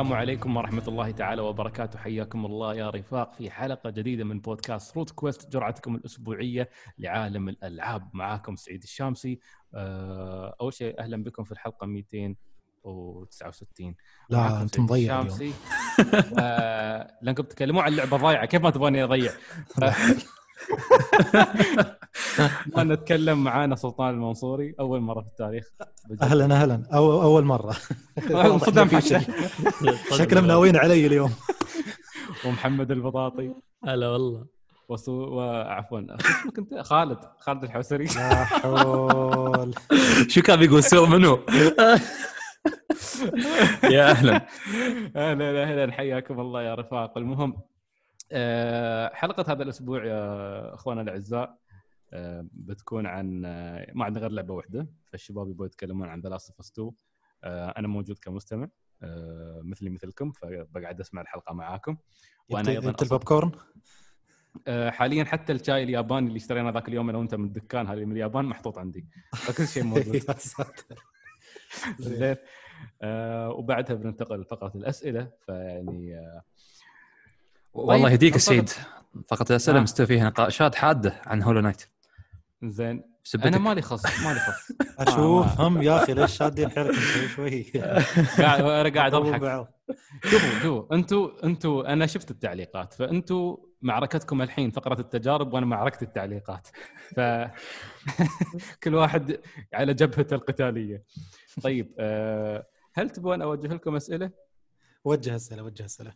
السلام عليكم ورحمة الله تعالى وبركاته. حياكم الله يا رفاق في حلقة جديدة من بودكاست روت كويست جرعتكم الأسبوعية لعالم الألعاب. معاكم سعيد الشامسي. آه، أول شيء أهلا بكم في الحلقة 269 لا انت مضيع اليوم. آه، لأنكم تتكلمون عن لعبة ضايعة كيف ما تبغوني أضيع؟ ما نتكلم معانا سلطان المنصوري أول مرة في التاريخ. بجد. أهلا أهلا. أو أول مرة. صدق في محشر. شيء. شكله مناويين علي اليوم. ومحمد البطاطي. هلا والله. وسو... وعفوا اسمك انت خالد خالد الحوسري. لا حول. شو كان بيقول؟ سوء منو؟ يا أهلا. أهلا أهلا. حياكم الله يا رفاق. المهم حلقة هذا الأسبوع يا اخوانا الأعزاء آه، بتكون عن آه، ما عندنا غير لعبة واحدة فالشباب يبغوا يتكلمون عن The Last of Us 2 آه، أنا موجود كمستمع آه، مثلي مثلكم فبقعد أسمع الحلقة معاكم. وأنا أيضا جبت البوب كورن آه، حاليا حتى الشاي الياباني اللي اشتريناه ذاك اليوم أنا وانت من الدكان هذه من اليابان محطوط عندي فكل شيء موجود. زين. آه، وبعدها بننتقل لفقرة الأسئلة فيعني آه، والله طيب، يهديك. السيد. فقط الاسئله آه. مستوى فيها نقاشات حاده عن هولو نايت زين. أنا مالي خص مالي خص. أشوف هم يا أخي ليش شادين حيلكم شوي شوي؟ قاعد أنا قاعد أضحك. شوفوا شوفوا أنتوا أنتوا أنا شفت التعليقات فأنتوا معركتكم الحين فقرة التجارب وأنا معركة التعليقات. ف كل واحد على جبهته القتالية. طيب آه، هل تبغون أوجه لكم أسئلة؟ وجه أسئلة وجه أسئلة.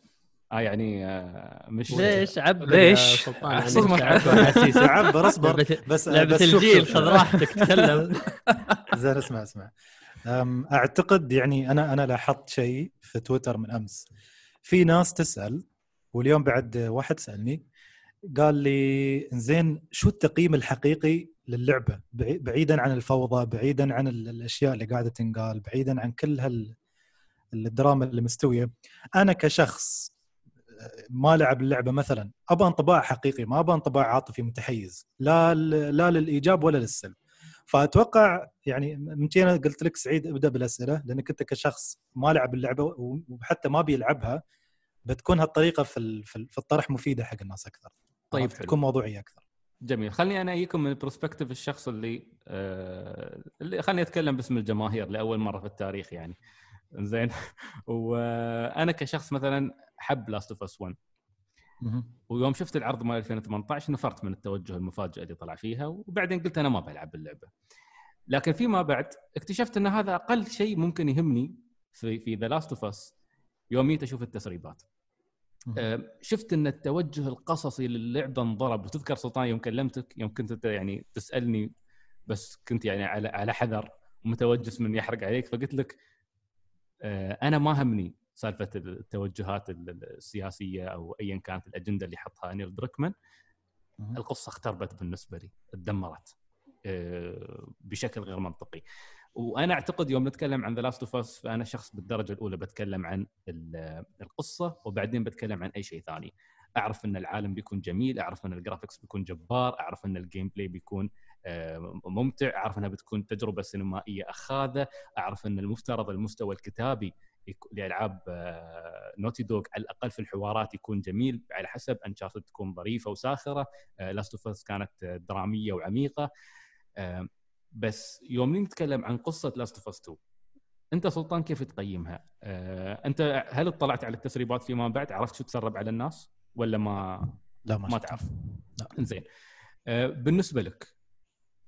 آه يعني آه، مش ليش عبر ليش؟ التعب والحسيس. عبر أصبر. بس لعبة بس شوف- الجيل. خذ راحتك تكلم. زين اسمع اسمع. أعتقد يعني أنا أنا لاحظت شيء في تويتر من أمس. في ناس تسأل واليوم بعد واحد سألني قال لي زين شو التقييم الحقيقي للعبة؟ بعي- بعيدا عن الفوضى بعيدا عن ال- الأشياء اللي قاعدة تنقال بعيدا عن كل هال الدراما اللي مستوية. أنا كشخص ما لعب اللعبة مثلا ابى انطباع حقيقي ما ابى انطباع عاطفي متحيز لا لا للإيجاب ولا للسلب. فأتوقع يعني من أنا قلت لك سعيد ابدأ بالأسئلة لانك انت كشخص ما لعب اللعبة وحتى ما بيلعبها بتكون هالطريقة في في ال- في الطرح مفيدة حق الناس أكثر. طيب؟ حلو. تكون موضوعية أكثر. جميل. خليني أنا أجيكم من البروسبكتيف الشخص اللي آه اللي خليني أتكلم باسم الجماهير لأول مرة في التاريخ يعني. زين وأنا كشخص مثلا حب Last of Us 1 ويوم شفت العرض مال 2018 نفرت من التوجه المفاجئ اللي طلع فيها وبعدين قلت أنا ما بلعب اللعبة. لكن فيما بعد اكتشفت إن هذا أقل شيء ممكن يهمني في في The Last of Us يوم جيت أشوف التسريبات. شفت إن التوجه القصصي للعبه انضرب. وتذكر سلطان يوم كلمتك يوم كنت يعني تسألني بس كنت يعني على على حذر ومتوجس من يحرق عليك فقلت لك أنا ما همني سالفة التوجهات ال- السياسية أو ايا كانت الأجندة اللي حطها نيل دركمان. القصة اختربت بالنسبة لي تدمرت آه، بشكل غير منطقي. وأنا أعتقد يوم نتكلم عن The Last of Us فانا شخص بالدرجة الأولى بتكلم عن ال- القصة وبعدين بتكلم عن أي شيء ثاني. أعرف إن العالم بيكون جميل أعرف إن ال graphics بيكون جبار أعرف إن ال gameplay بيكون آه، ممتع أعرف أنها بتكون تجربة سينمائية أخاذة أعرف أن المفترض المستوى الكتابي لألعاب Naughty Dog على الأقل في الحوارات يكون جميل على حسب Uncharted تكون ظريفة وساخرة Last of Us كانت آه، درامية وعميقة آه، بس يوم نتكلم عن قصة Last of Us 2 أنت سلطان كيف تقيمها؟ آه، أنت هل اطلعت على التسريبات فيما بعد؟ عرفت شو تسرب على الناس؟ ولا ما لا ما, ما. تعرف؟ لا. زين آه، بالنسبة لك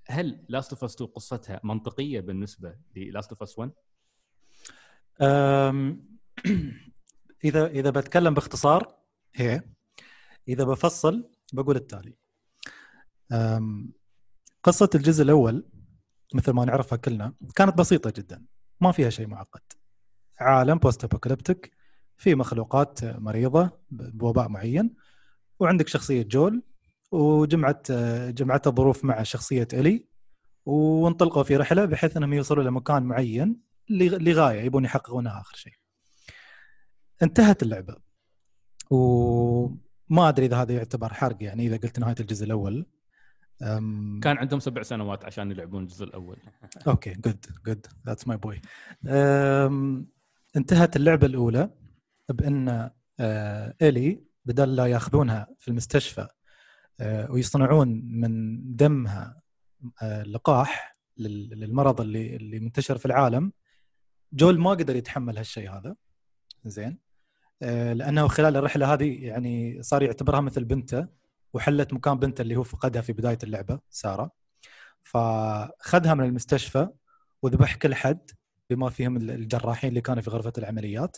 هل Last of Us 2 قصتها منطقية بالنسبة لل Last of Us 1؟ أم، إذا إذا بتكلم باختصار هي إذا بفصل بقول التالي قصة الجزء الأول مثل ما نعرفها كلنا كانت بسيطة جدا ما فيها شيء معقد عالم post-apocalyptic في مخلوقات مريضة بوباء معين وعندك شخصية جول وجمعت جمعت الظروف مع شخصية إلي وانطلقوا في رحلة بحيث إنهم يوصلوا لمكان معين لغ- لغاية يبون يحققونها آخر شيء. انتهت اللعبة. وما أدري إذا هذا يعتبر حرق يعني إذا قلت نهاية الجزء الأول. أم... كان عندهم سبع سنوات عشان يلعبون الجزء الأول. okay good good that's my boy انتهت اللعبة الأولى بأن آه، إلي بدل لا ياخذونها في المستشفى ويصنعون من دمها آه، لقاح لل- للمرض اللي اللي منتشر في العالم. جول ما قدر يتحمل هالشيء هذا. زين. آه، لأنه خلال الرحلة هذه يعني صار يعتبرها مثل بنته وحلت مكان بنته اللي هو فقدها في بداية اللعبة سارة. فخذها من المستشفى وذبح كل حد بما فيهم الجراحين اللي كانوا في غرفة العمليات.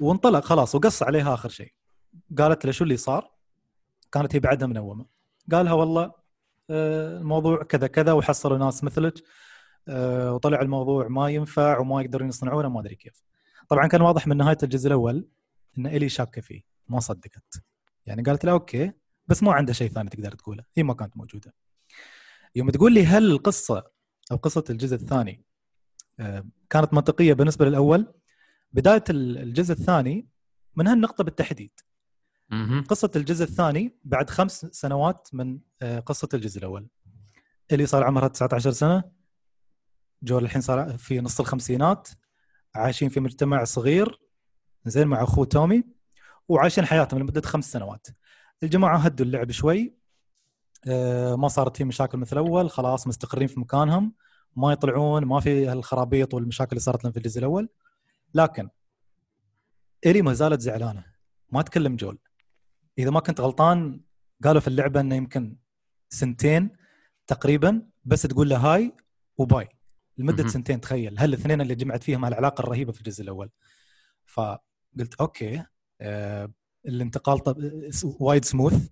وانطلق خلاص وقص عليها آخر شيء. قالت له شو اللي صار؟ كانت هي بعدها منومة. قالها والله آه، الموضوع كذا كذا وحصلوا ناس مثلك آه، وطلع الموضوع ما ينفع وما يقدرون يصنعونه ما أدري كيف. طبعا كان واضح من نهاية الجزء الأول إن إلي شاكة فيه ما صدقت. يعني قالت له أوكي بس ما عنده شيء ثاني تقدر تقوله. هي ما كانت موجودة. يوم تقول لي هل القصة أو قصة الجزء الثاني آه، كانت منطقية بالنسبة للأول بداية ال- الجزء الثاني من هالنقطة بالتحديد. قصة الجزء الثاني بعد خمس سنوات من آه، قصة الجزء الأول. اللي صار عمرها 19 سنة. جول الحين صار في نص الخمسينات. عايشين في مجتمع صغير. زين مع أخوه تومي. وعايشين حياتهم لمدة خمس سنوات. الجماعة هدوا اللعب شوي. آه، ما صارت في مشاكل مثل الأول. خلاص مستقرين في مكانهم. ما يطلعون ما في هالخرابيط والمشاكل اللي صارت لهم في الجزء الأول. لكن إلي ما زالت زعلانة. ما تكلم جول. إذا ما كنت غلطان قالوا في اللعبة إنه يمكن سنتين تقريبا بس تقول له هاي وباي. لمدة. سنتين تخيل. هل الاثنين اللي جمعت فيهم هالعلاقه الرهيبة في الجزء الأول؟ فقلت okay آه الانتقال طب... وايد سموث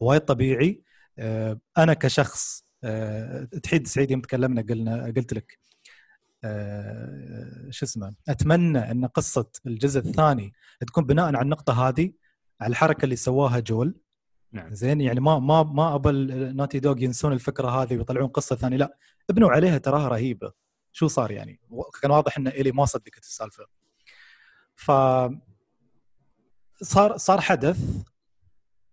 وايد طبيعي. آه أنا كشخص آه تحيد سعيد يوم تكلمنا قلنا قلت لك آه شو اسمه أتمنى إن قصة الجزء الثاني تكون بناء على النقطة هذه على الحركة اللي سواها جول. نعم. زين يعني ما ما ما أبى Naughty Dog ينسون الفكرة هذه ويطلعون قصة ثانية لا. ابنوا عليها تراها رهيبة. شو صار يعني؟ كان واضح إن الي ما صدقت السالفة. ف صار صار حدث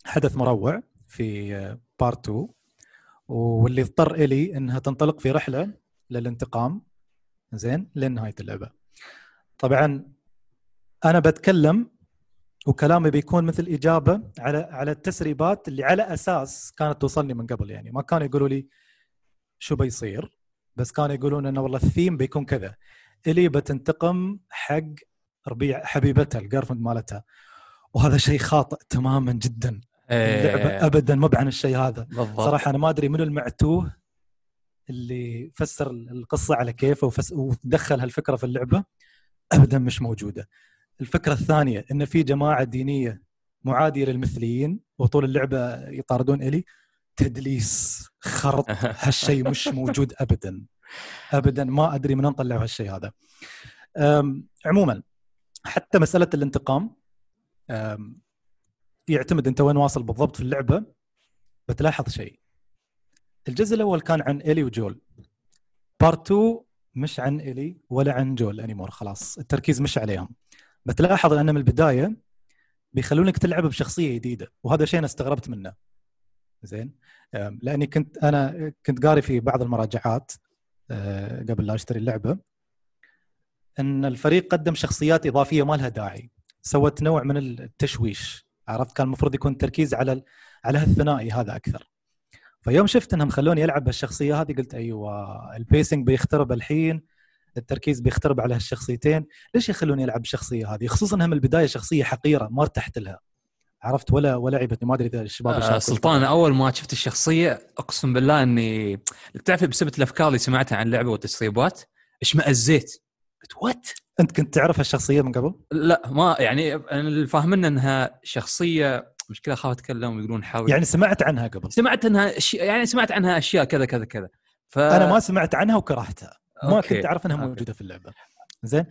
حدث مروع في بارت 2 واللي اضطر الي إنها تنطلق في رحلة للانتقام زين لنهاية اللعبة. طبعا أنا بتكلم وكلامي بيكون مثل إجابة على على التسريبات اللي على أساس كانت توصلني من قبل. يعني ما كانوا يقولوا لي شو بيصير بس كانوا يقولون إنه والله الثيم بيكون كذا. إلي بتنتقم حق ربيع حبيبتها الجيرفرند مالتها. وهذا شيء خاطئ تماما جدا. اللعبة إيه، ابدا ما عن الشيء هذا. بالضبط. صراحة أنا ما أدري منو المعتوه اللي فسر القصة على كيفه ودخل هالفكرة في اللعبة. ابدا مش موجودة. الفكرة الثانية إن في جماعة دينية معادية للمثليين وطول اللعبة يطاردون إلي تدليس خرط هالشيء مش موجود ابدا. ابدا ما أدري من طلعوا هالشيء هذا. عموما حتى مسألة الانتقام يعتمد أنت وين واصل بالضبط في اللعبة بتلاحظ شيء. الجزء الأول كان عن إلي وجول. Part 2 مش عن إلي ولا عن جول anymore خلاص. التركيز مش عليهم. بتلاحظ ان من البداية بيخلونك تلعب بشخصية جديدة وهذا شيء أنا استغربت منه. زين؟ لأني كنت أنا كنت قاري في بعض المراجعات أه، قبل لا أشتري اللعبة إن الفريق قدم شخصيات إضافية ما لها داعي. سوت نوع من التشويش عرفت؟ كان المفروض يكون التركيز على على هالثنائي هذا أكثر. فيوم شفت إنهم خلوني ألعب بالشخصيه هذه قلت أيوه ال pacing بيخترب الحين. التركيز بيخترب على هالشخصيتين. ليش يخلوني ألعب بالشخصيه هذه؟ خصوصا انها من البداية شخصية حقيرة ما ارتحت لها. عرفت؟ ولا ولا عيبتني. ما أدري إذا الشباب آه سلطان أول ما شفت الشخصية أقسم بالله إني تعرف بسبب الأفكار اللي سمعتها عن اللعبه والتسريبات اشمئزيت قلت وات أنت كنت تعرف هالشخصية من قبل؟ لا ما يعني اللي فاهمنا إنها شخصية مشكلة اخاف اتكلم ويقولون حاول. يعني سمعت عنها قبل. سمعت إنها يعني سمعت عنها أشياء كذا كذا كذا. ف أنا ما سمعت عنها وكرهتها. ما okay. كنت أعرف إنها okay. موجودة في اللعبة. زين؟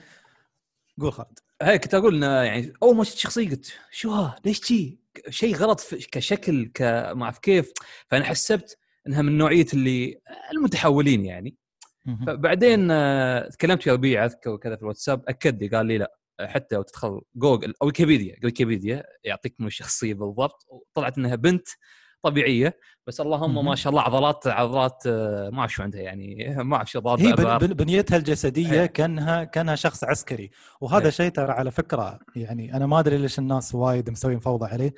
قول خالد. هي كنت أقول إنه يعني أول ما شفت الشخصيه قلت شو ها؟ ليش شي؟ شيء غلط في كشكل كما أعرف كيف. فأنا حسبت إنها من نوعية اللي المتحولين يعني. فبعدين آه، تكلمت ويا ربيع أذكر وكذا في الواتساب أكد لي قال لي لا حتى لو تدخل جوجل أو ويكيبيديا ويكيبيديا يعطيك من الشخصية بالضبط. وطلعت إنها بنت طبيعية بس اللهم ما. شاء الله عضلات عضلات آه، ما اعرف شو عندها يعني ما اعرف شو عضلات هي بن- بأبار. بن- بنيتها الجسدية إيه. كأنها كأنها شخص عسكري وهذا إيه. شيء ترى على فكرة يعني أنا ما أدري ليش الناس وايد مسوين فوضى عليه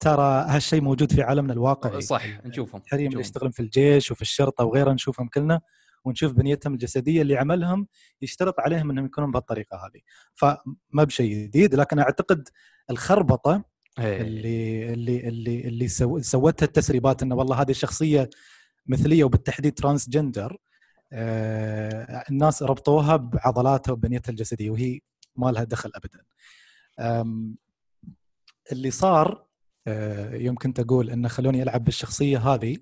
ترى هالشيء موجود في عالمنا الواقعي صح نشوفهم الحريم اللي. يشتغلون في الجيش وفي الشرطة وغيرها نشوفهم كلنا ونشوف بنيتهم الجسدية اللي عملهم يشترط عليهم إنهم يكونون بهالطريقه هذه فما بشيء جديد لكن أعتقد الخربطة إيه. اللي اللي اللي اللي سو سوتها التسريبات إنه والله هذه الشخصيه مثلية وبالتحديد transgender آه الناس ربطوها بعضلاتها وبنيتها الجسدية وهي ما لها دخل ابدا اللي صار آه يوم كنت أقول إنه خلوني ألعب بالشخصية هذه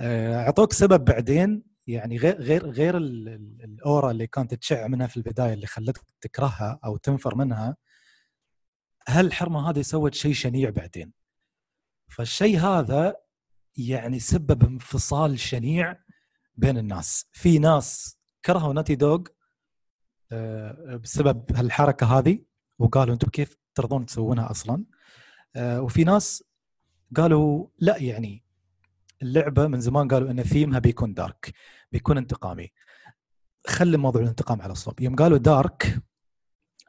آه، أعطوك سبب بعدين يعني غير غير غير ال- ال- ال aura اللي كانت تشع منها في البداية اللي خلتك تكرهها أو تنفر منها هالحرمه هذه سوت شيء شنيع بعدين؟ فالشيء هذا يعني سبب انفصال شنيع بين الناس. في ناس كرهوا ناتي دوغ آه، بسبب هالحركة هذه وقالوا أنتم كيف ترضون تسوونها أصلا؟ آه، وفي ناس قالوا لا يعني اللعبة من زمان قالوا إن ثيمها بيكون دارك بيكون انتقامي. خلي موضوع الانتقام على الصوب يوم قالوا دارك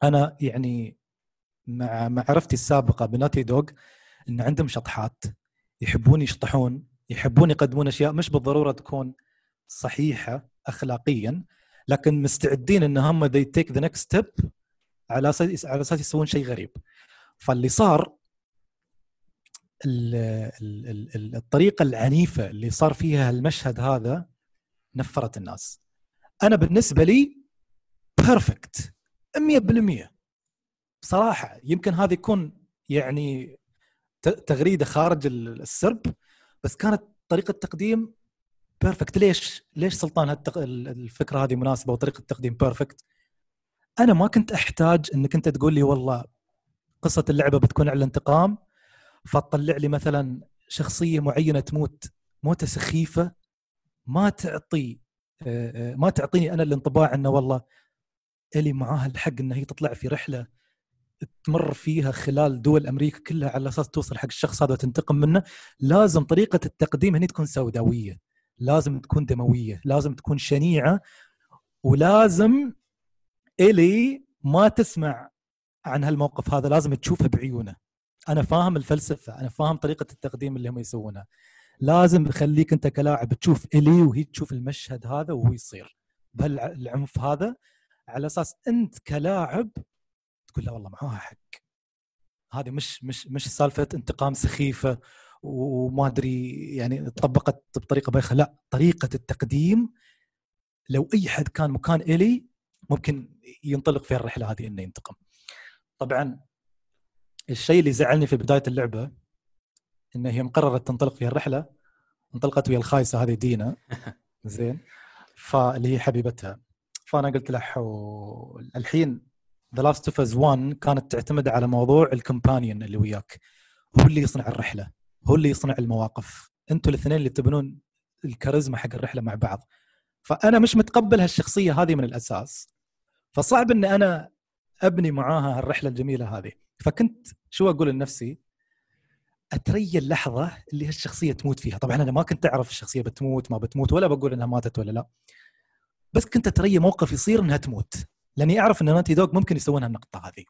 أنا يعني مع معرفتي السابقة بناتي دوغ إن عندهم شطحات يحبون يشطحون يحبون يقدمون أشياء مش بالضرورة تكون صحيحة اخلاقيا لكن مستعدين إن هم they take the next step على أساس على أساس يسوون شيء غريب. فاللي صار ال- ال- ال- ال- الطريقة العنيفة اللي صار فيها المشهد هذا نفرت الناس. أنا بالنسبة لي perfect 100% بصراحة يمكن هذا يكون يعني تغريدة خارج ال- السرب بس كانت طريقة تقديم perfect ليش؟ ليش سلطان هالتق... ال- الفكرة هذه مناسبة وطريقة التقديم perfect أنا ما كنت أحتاج إنك أنت تقول لي والله قصة اللعبة بتكون على الانتقام فتطلع لي مثلا شخصية معينة تموت موتة سخيفة ما تعطي ما تعطيني أنا الانطباع إنه والله إلي معاها الحق إنها هي تطلع في رحلة. تمر فيها خلال دول أمريكا كلها على أساس توصل حق الشخص هذا وتنتقم منه لازم طريقة التقديم هني تكون سوداوية لازم تكون دموية لازم تكون شنيعة ولازم إلي ما تسمع عن هالموقف هذا لازم تشوفه بعيونه. أنا فاهم الفلسفة أنا فاهم طريقة التقديم اللي هم يسوونها. لازم يخليك أنت كلاعب تشوف إلي وهي تشوف المشهد هذا وهو يصير. بهالعنف هذا على أساس أنت كلاعب تقول لا والله معاها حق. هذه مش مش مش سالفة انتقام سخيفة وما أدري يعني طبقت بطريقة بايخة. لا طريقة التقديم لو أي حد كان مكان إلي ممكن ينطلق في الرحلة هذه إنه ينتقم. طبعا الشيء اللي زعلني في بداية اللعبة انه هي مقررت تنطلق في الرحلة انطلقت ويا الخايسة هذه دينا. زين. فاللي هي حبيبتها. فأنا قلت له حو الحين ذا Last of Us 1 كانت تعتمد على موضوع ال companion اللي وياك. هو اللي يصنع الرحلة. هو اللي يصنع المواقف. أنتوا الاثنين اللي تبنون الكاريزما حق الرحلة مع بعض. فأنا مش متقبل هالشخصية هذه من الأساس. فصعب ان أنا أبني معاها الرحله الجميلة هذه. فكنت شو أقول لنفسي؟ اتريا اللحظة اللي هالشخصية تموت فيها. طبعا أنا ما كنت أعرف الشخصية بتموت ما بتموت ولا بقول إنها ماتت ولا لا. بس كنت اتريا موقف يصير إنها تموت. لأني أعرف إن نانتي دوغ ممكن يسوون هالنقطه هذه.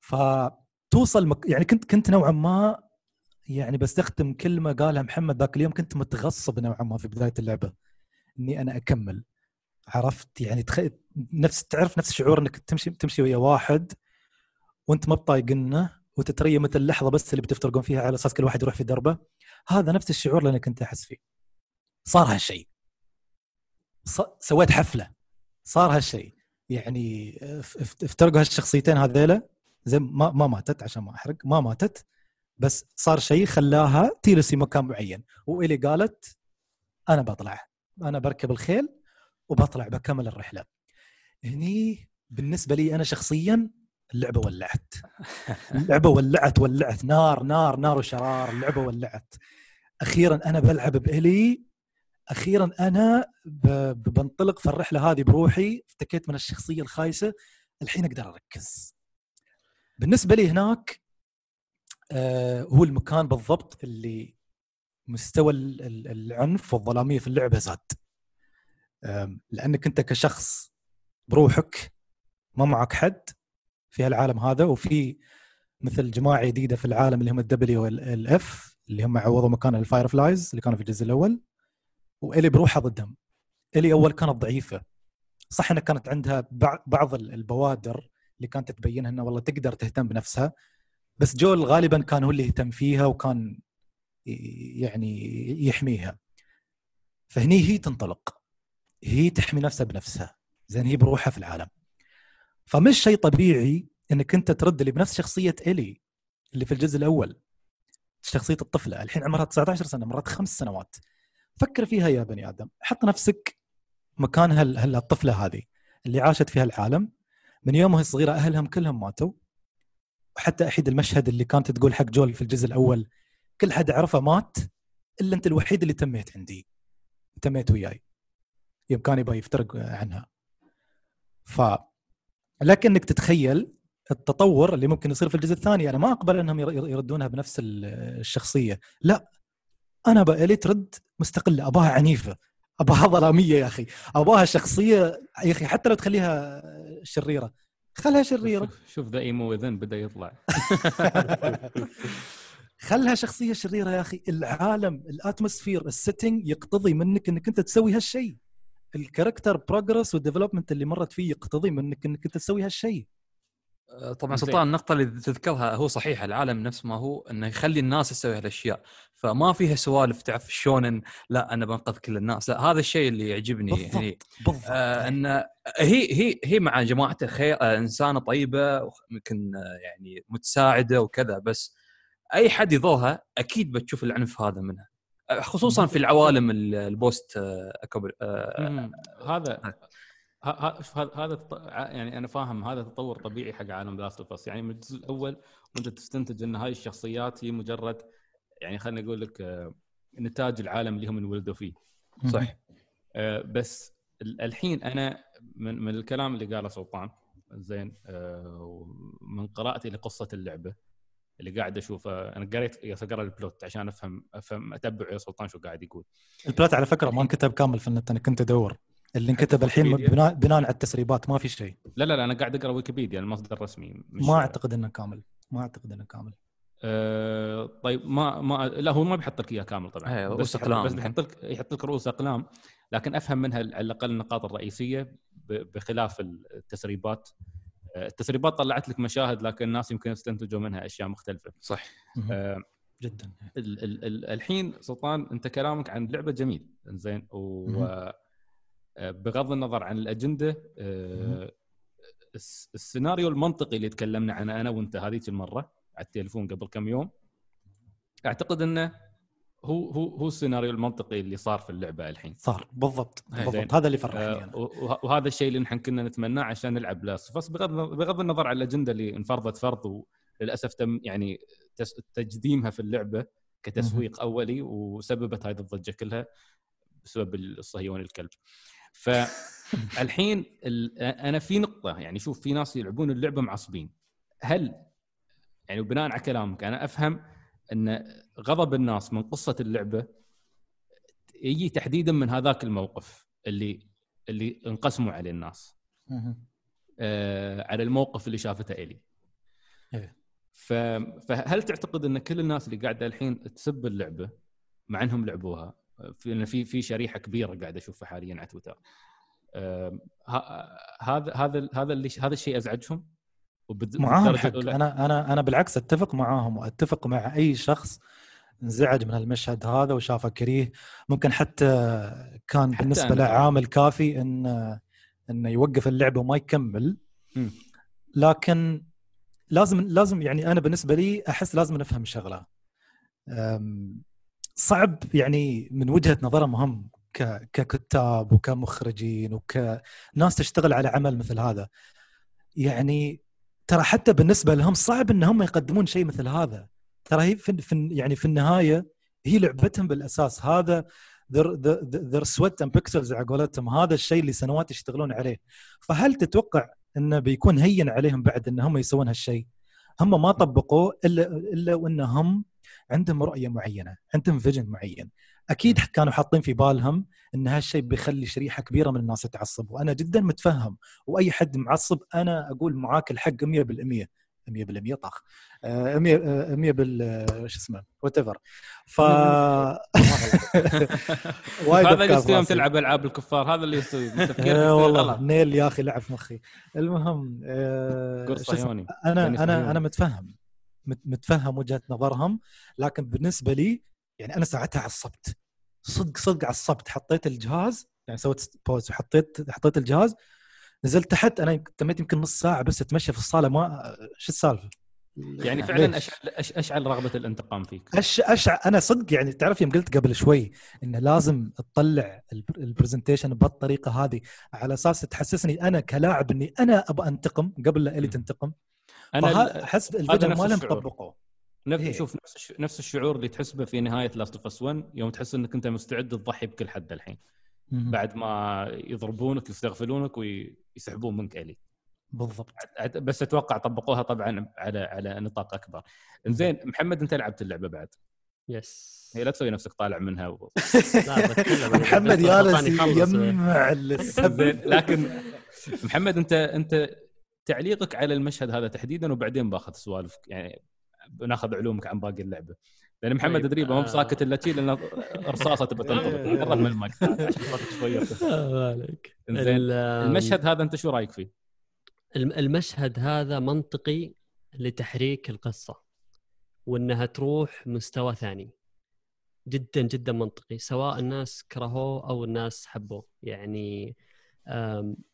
فتوصل مك... يعني كنت كنت نوعا ما يعني بستخدم كلمة قالها محمد ذاك اليوم كنت متغصب نوعا ما في بداية اللعبة إني أنا أكمل. عرفت؟ يعني تخ... نفس تعرف نفس شعور إنك تمشي تمشي ويا واحد وأنت ما بطايقنه وتتريا مثل اللحظة بس اللي بتفترقون فيها على أساس كل واحد يروح في دربه. هذا نفس الشعور اللي أنا كنت أحس فيه. صار هالشيء. ص... سويت حفلة. صار هالشيء. يعني اف- افترقوا هالشخصيتين هذيلا. زي ما ما ماتت عشان ما أحرق ما ماتت. بس صار شيء خلاها تجلس في مكان معين. وإلي قالت أنا بطلع أنا بركب الخيل وبطلع بكمل الرحلة. هني بالنسبة لي أنا شخصيا اللعبة ولعت. اللعبة ولعت ولعت. نار نار نار وشرار اللعبة ولعت. أخيرا أنا بلعب بإلي أخيرا أنا بنطلق في الرحلة هذه بروحي افتكيت من الشخصية الخايسة الحين أقدر أركز. بالنسبة لي هناك آه هو المكان بالضبط اللي مستوى ال- ال- العنف والظلامية في اللعبة زاد. لأنك أنت كشخص بروحك ما معك حد في هالعالم هذا وفي مثل جماعة جديدة في العالم اللي هم ال WLF اللي هم عوضوا مكان ال Fireflies اللي كانوا في الجزء الأول. وإلي بروحها ضدهم. إلي أول كانت ضعيفة. صح إنها كانت عندها بع- بعض ال- البوادر اللي كانت تبينها انها والله تقدر تهتم بنفسها بس جول غالبا كان هو اللي يهتم فيها وكان يعني يحميها. فهني هي تنطلق. هي تحمي نفسها بنفسها. زين هي بروحها في العالم. فمش شيء طبيعي إنك أنت ترد لي بنفس شخصية إلي اللي في الجزء الأول. شخصية الطفلة. الحين عمرها 19 سنة مرات خمس سنوات. فكر فيها يا بني آدم. حط نفسك مكان هال هال- الطفله هذه اللي عاشت في هالعالم. من يوم وهي صغيره أهلهم كلهم ماتوا. وحتى احيد المشهد اللي كانت تقول حق جول في الجزء الأول كل حد اعرفه مات إلا أنت الوحيد اللي تميت عندي. تميت وياي. يوم كان يبغى يفترق عنها. ف لكنك تتخيل التطور اللي ممكن يصير في الجزء الثاني أنا ما أقبل إنهم ير- يردونها بنفس ال- الشخصية. لا. أنا أبغى ترد مستقلة. أباها عنيفة. أباها ظلامية يا أخي. أباها شخصية يا أخي حتى لو تخليها شريرة. خلها شريرة. شوف ذا إيمو اذن بدأ يطلع. خلها شخصية شريرة يا أخي. العالم ال atmosphere ال setting يقتضي منك إنك أنت تسوي هالشيء. ال character progress وال development اللي مرت فيه يقتضي منك إنك أنت تسوي هالشيء. طبعا زين. سلطان النقطة اللي تذكرها هو صحيح العالم نفس ما هو إنه يخلي الناس تسوي هالأشياء. فما فيها سوالف تعرف شلون لا أنا بنقذ كل الناس. لا هذا الشيء اللي يعجبني يعني. بالضبط. بالضبط آه إن هي هي هي مع جماعة الخير آه إنسانة طيبة يمكن آه يعني متساعدة وكذا. بس أي حد يضرها أكيد بتشوف العنف هذا منها. آه، خصوصا في العوالم ال- ال post آه آه مم. هذا شوف هذا يعني أنا فاهم هذا تطور طبيعي حق عالم Last of يعني من الجزء الأول وأنت تستنتج إن هاي الشخصيات هي مجرد يعني خليني أقول لك آه، نتاج العالم اللي هم انولدوا فيه. صح آه، بس ال- الحين أنا من من الكلام اللي قاله سلطان زين آه، ومن قراءتي لقصة اللعبة اللي قاعد أشوفه أنا قريت يا أقرأ البلوت عشان أفهم أفهم أتبع يا سلطان شو قاعد يقول. البلات على فكرة ما انكتب كامل في النت أنا كنت أدور. اللي انكتب الحين؟ بناء بناء على التسريبات ما في شيء. لا لا لا أنا قاعد أقرأ ويكيبيديا المصدر الرسمي ما أعتقد إنه كامل. ما أعتقد إنه كامل. آه طيب ما ما لا هو ما بيحط لك إياه كامل طبعا. إيه، رؤوس أقلام. بس الحين. يحط لك يحط لك رؤوس أقلام لكن أفهم منها على الأقل النقاط الرئيسية ب- بخلاف التسريبات. آه، التسريبات طلعت لك مشاهد لكن الناس يمكن يستنتجوا منها أشياء مختلفة. صح. آه، جدا. ال- ال- ال- الحين سلطان أنت كلامك عن لعبة جميل. زين و بغض النظر عن الأجندة آه، الس- السيناريو المنطقي اللي تكلمنا عنه أنا وأنت هذيك المرة على التليفون قبل كم يوم أعتقد إنه هو هو هو السيناريو المنطقي اللي صار في اللعبة الحين. صار بالضبط زين. بالضبط. هذا اللي فرحني آه، وه- وهذا الشيء اللي نحن كنا نتمناه عشان نلعب لاست بس بغض بغض النظر عن الأجندة اللي انفرضت فرض وللأسف تم يعني تجديمها في اللعبة كتسويق أولي وسببت هذه الضجة كلها بسبب الصهيوني الكلب. فالحين ال- أنا في نقطة يعني شوف في ناس يلعبون اللعبة معصبين هل يعني بناء على كلامك أنا أفهم أن غضب الناس من قصة اللعبة يجي تحديدا من هذاك الموقف اللي اللي انقسموا عليه الناس. آه على الموقف اللي شافته إلي إيه. فهل تعتقد أن كل الناس اللي قاعدة الحين تسب اللعبة مع إنهم لعبوها في في في شريحة كبيرة قاعد أشوفها حاليا على تويتر هذا هذا هذا اللي هذا الشيء أزعجهم معاهم حق؟ أنا أنا أنا بالعكس أتفق معاهم وأتفق مع أي شخص انزعج من المشهد هذا وشافه كريه ممكن حتى كان حتى بالنسبة له. عامل كافي إن انه يوقف اللعبه وما يكمل مم. لكن لازم لازم يعني أنا بالنسبة لي أحس لازم نفهم شغلة صعب يعني من وجهة نظرهم هم ك- ككتاب وكمخرجين وكناس تشتغل على عمل مثل هذا. يعني ترى حتى بالنسبة لهم صعب ان هم يقدمون شيء مثل هذا. ترى هي في, في يعني في النهاية هي لعبتهم بالأساس. هذا their sweat and pixels على قولتهم. هذا الشيء اللي سنوات يشتغلون عليه. فهل تتوقع إنه بيكون هين عليهم بعد إن هم يسوون هالشيء؟ هم ما طبقوه الا إلا وإنهم عندهم رؤية معينة عندهم vision معين. أكيد كانوا حاطين في بالهم إن هالشيء بيخلي شريحة كبيرة من الناس تتعصب وأنا جدا متفهم وأي حد معصب أنا أقول معاك الحق 100% 100% طخ آه، 100 آه، 100 بال آه، شو اسمه whatever ف وايد هذا اللي يوم. تلعب ألعاب الكفار هذا اللي يستوي. تفكير آه، والله نيل يا أخي لعب مخي. المهم آه، قرص شو اسمه؟ صهيوني. أنا يعني أنا. أنا متفهم. مت- متفهم وجهة نظرهم لكن بالنسبة لي يعني أنا ساعتها عصبت صدق صدق عصبت حطيت الجهاز يعني سويت pause وحطيت حطيت الجهاز نزلت تحت أنا تميت يمكن نص ساعة بس أتمشى في الصالة ما شو السالفة؟ يعني فعلا ليش؟ اشعل أش- أشعل رغبة الانتقام فيك أش أشع أنا صدق يعني تعرف يوم قلت قبل شوي انه لازم تطلع ال p- ال presentation بهالطريقه هذه على أساس تحسسني أنا كلاعب إني أنا أبغى أنتقم قبل لا إلي. تنتقم أنا احس نفس ما لهم. طبقوه نفس إيه. شوف نفس الش- نفس الشعور اللي تحس به في نهاية Last of Us 1 يوم تحس إنك أنت مستعد تضحي بكل حد الحين. مهم. بعد ما يضربونك يستغفلونك ويسحبون منك إلي. بالضبط. بس أتوقع طبقوها طبعا على على نطاق أكبر. زين محمد أنت لعبت اللعبة بعد؟ يس هي لا تسوي نفسك طالع منها و... محمد أخلص. يجمع زين لكن محمد أنت أنت تعليقك على المشهد هذا تحديدا وبعدين باخذ سوالفك يعني بناخذ علومك عن باقي اللعبة. لأن محمد طيب، تدريبه مو آه. بساكت الا شيء لأن رصاصة تبى تنطلق قرب من المايك. شوية. المشهد هذا أنت شو رأيك فيه؟ الم- المشهد هذا منطقي لتحريك القصة وإنها تروح مستوى ثاني. جدا جدا منطقي سواء الناس كرهوه أو الناس حبوه. يعني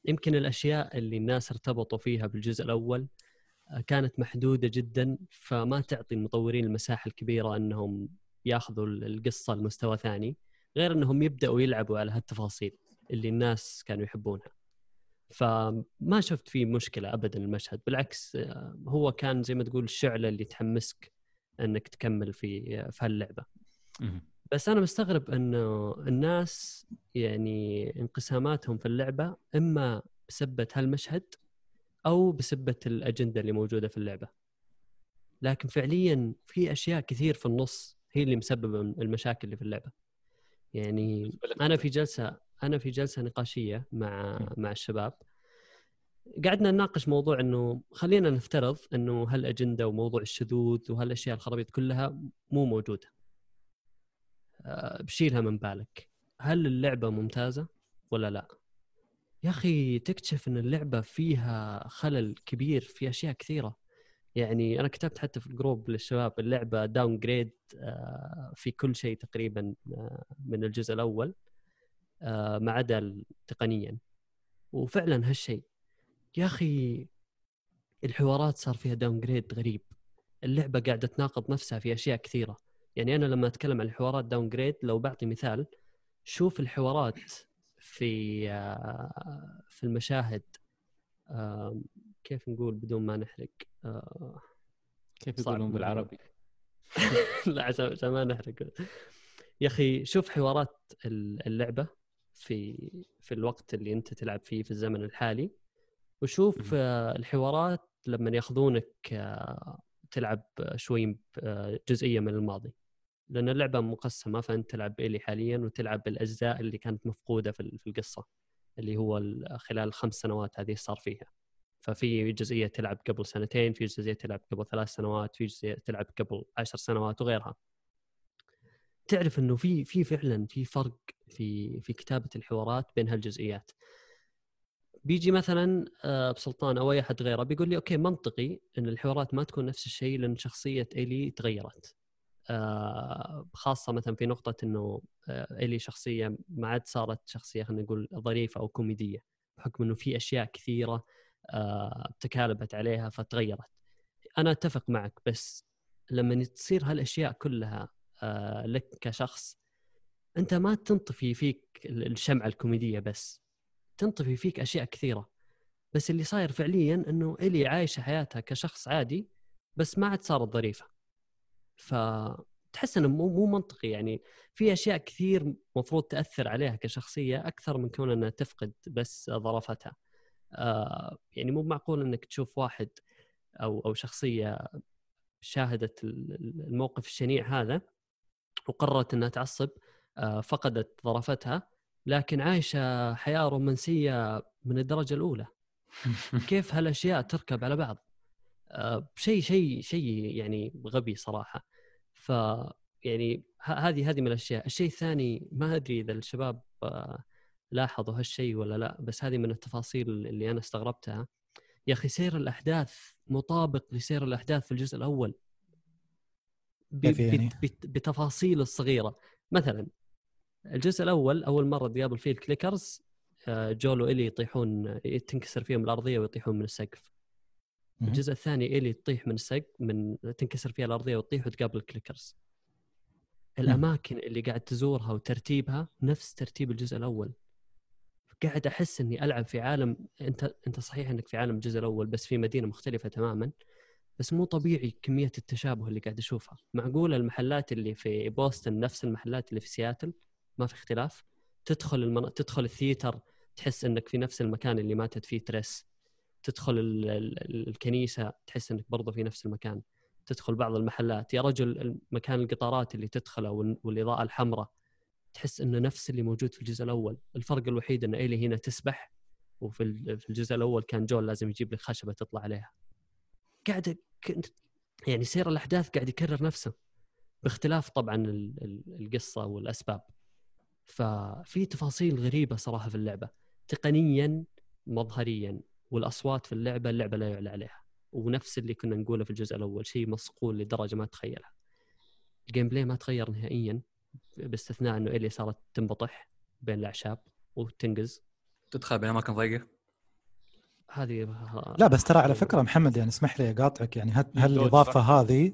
يمكن الأشياء اللي الناس ارتبطوا فيها بالجزء الأول آه، كانت محدودة جدا فما تعطي المطورين المساحة الكبيرة أنهم ياخذوا ال- القصة لمستوى ثاني غير أنهم يبدأوا يلعبوا على هالتفاصيل اللي الناس كانوا يحبونها. فما شفت فيه مشكلة ابدا المشهد بالعكس آه، هو كان زي ما تقول الشعلة اللي تحمسك إنك تكمل في آه، في هاللعبة. بس أنا مستغرب إنه الناس يعني انقساماتهم في اللعبة إما بسبة هالمشهد أو بسبة الأجندة اللي موجودة في اللعبة. لكن فعليا في أشياء كثير في النص هي اللي مسببة المشاكل اللي في اللعبة. يعني أنا في جلسة أنا في جلسة نقاشية مع مع الشباب. قعدنا نناقش موضوع إنه خلينا نفترض إنه هالأجندة وموضوع الشذوذ وهالأشياء الخرابيط كلها مو موجودة. بشيلها من بالك. هل اللعبة ممتازة ولا لا؟ يا أخي تكتشف إن اللعبة فيها خلل كبير في أشياء كثيرة. يعني أنا كتبت حتى في ال group للشباب اللعبة downgrade في كل شيء تقريبا آه، من الجزء الأول آه، ما عدا تقنيا. وفعلا هالشيء. يا أخي الحوارات صار فيها downgrade غريب. اللعبة قاعدة تناقض نفسها في أشياء كثيرة. يعني أنا لما أتكلم عن الحوارات downgrade لو بعطي مثال شوف الحوارات في آه، في المشاهد كيف نقول بدون ما نحرق آه، كيف يقولون. بالعربي؟ لا عشان ما نحرق يا أخي شوف حوارات ال- اللعبة في في الوقت اللي أنت تلعب فيه في الزمن الحالي وشوف. آه، الحوارات لما ياخذونك تلعب شوي جزئية من الماضي لأن اللعبة مقسمة فأنت تلعب الي حاليا وتلعب الاجزاء اللي كانت مفقودة في ال- في القصة اللي هو ال- خلال الخمس سنوات هذه صار فيها. ففي جزئية تلعب قبل سنتين في جزئية تلعب قبل ثلاث سنوات في جزئية تلعب قبل عشر سنوات وغيرها. تعرف إنه في في فعلا في فرق في في كتابة الحوارات بين هالجزئيات. بيجي مثلا آه، بسلطان أو أي أحد غيره بيقول لي أوكي منطقي إن الحوارات ما تكون نفس الشيء لأن شخصية إلي تغيرت. خاصة مثلا في نقطة إنه آه، إلي شخصية ما عاد صارت شخصية خلينا نقول ظريفة أو كوميدية بحكم إنه في أشياء كثيرة آه، تكالبت عليها فتغيرت. أنا أتفق معك بس لما تصير هالأشياء كلها آه، لك كشخص أنت ما تنطفي فيك الشمعة الكوميدية بس تنطفي فيك أشياء كثيرة. بس اللي صاير فعليا إنه إلي عايشة حياتها كشخص عادي بس ما عاد صارت ظريفة. فتحس إنه مو مو منطقي. يعني في أشياء كثير مفروض تأثر عليها كشخصية أكثر من كون إنها تفقد بس ظرافتها آه يعني مو معقول إنك تشوف واحد أو أو شخصية شاهدت ال- ال- الموقف الشنيع هذا وقررت إنها تعصب آه، فقدت ظرفتها لكن عايشة حياة رومانسية من الدرجة الأولى. كيف هالأشياء تركب على بعض؟ آه، شيء شيء شيء يعني غبي صراحة. ف يعني هذه هذه من الأشياء الشيء الثاني ما أدري إذا الشباب آه، لاحظوا هالشيء ولا لا بس هذه من التفاصيل اللي أنا استغربتها يا أخي سير الأحداث مطابق لسير الأحداث في الجزء الأول يعني؟ بت- بت- بتفاصيل الصغيرة مثلا الجزء الأول أول مرة تقابل فيه ال clickers آه، جويل وإلي يطيحون تنكسر فيهم الأرضية ويطيحون من السقف. الجزء الثاني إيلي تطيح من السقف من تنكسر فيها الأرضية وتطيح وتقابل ال clickers الأماكن اللي قاعد تزورها وترتيبها نفس ترتيب الجزء الأول. قاعد أحس إني ألعب في عالم أنت أنت صحيح إنك في عالم الجزء الأول بس في مدينة مختلفة تماما بس مو طبيعي كمية التشابه اللي قاعد أشوفها. معقول المحلات اللي في بوسطن نفس المحلات اللي في سياتل؟ ما في اختلاف. تدخل المن... تدخل الثيتر تحس إنك في نفس المكان اللي ماتت فيه تريس. تدخل ال... ال... الكنيسة تحس إنك برضه في نفس المكان. تدخل بعض المحلات. يا رجل مكان القطارات اللي تدخله وال- والإضاءة الحمراء تحس إنه نفس اللي موجود في الجزء الأول. الفرق الوحيد إن ايلي هنا تسبح وفي في الجزء الأول كان جول لازم يجيب لك خشبة تطلع عليها. قاعد يعني سير الأحداث قاعد يكرر نفسه باختلاف طبعا ال- ال- القصة والأسباب. ففي تفاصيل غريبة صراحة في اللعبة. تقنيا مظهريا. والأصوات في اللعبة اللعبة لا يعلى عليها. ونفس اللي كنا نقوله في الجزء الأول شيء مصقول لدرجة ما تتخيلها ال gameplay ما تغير نهائيا باستثناء إنه إلي صارت تنبطح بين الأعشاب وتنقز. تدخل بين اماكن ضيقة؟ هذه لا بس ترى على فكرة محمد يعني اسمح لي أقاطعك يعني هال- هالاضافه هذه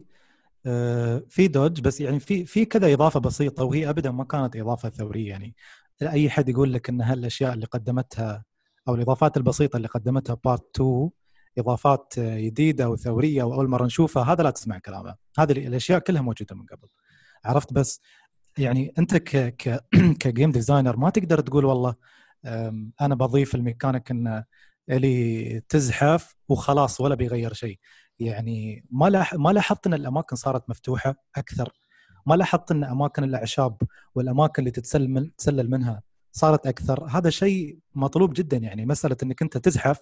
آه، في dodge بس يعني في في كذا إضافة بسيطة وهي ابدا ما كانت إضافة ثورية يعني أي حد يقول لك ان هالاشياء اللي قدمتها أو الإضافات البسيطة اللي قدمتها part 2 إضافات جديدة وثورية وأول مرة نشوفها هذا لا تسمع كلامه. هذه الأشياء كلها موجودة من قبل. عرفت بس؟ يعني أنت ك ك ك game designer ما تقدر تقول والله أنا بضيف الميكانيك إن اللي تزحف وخلاص ولا بيغير شيء. يعني ما ما لاحظت إن الأماكن صارت مفتوحة أكثر. ما لاحظت إن أماكن الأعشاب والأماكن اللي تتسلل تسلل منها صارت أكثر. هذا شيء مطلوب جدا يعني مسألة إنك أنت تزحف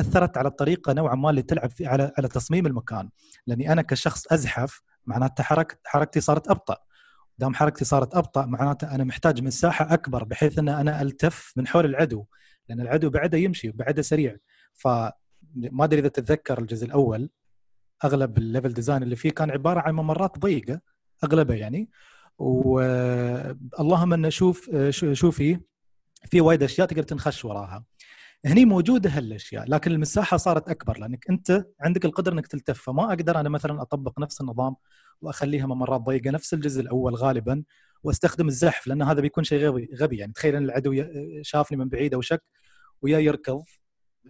أثرت على الطريقة نوعا ما اللي تلعب في على على تصميم المكان. لأني أنا كشخص أزحف معناته حركت حركتي صارت أبطأ. دام حركتي صارت أبطأ معناته أنا محتاج مساحه أكبر بحيث إن أنا ألتف من حول العدو لأن العدو بعده يمشي بعده سريع. فما أدري إذا تتذكر الجزء الأول أغلب ال level design اللي فيه كان عبارة عن ممرات ضيقة أغلبها يعني. واللهم أن شوف شو- شوفي في وايد أشياء تقدر تنخش وراها. هني موجودة هالأشياء لكن المساحة صارت أكبر لأنك أنت عندك القدرة إنك تلتف. فما أقدر أنا مثلا أطبق نفس النظام وأخليها ممرات ضيقة نفس الجزء الأول غالبا وأستخدم الزحف لأن هذا بيكون شيء غبي غبي. يعني تخيل أن العدو شافني من بعيد أو شك ويا يركض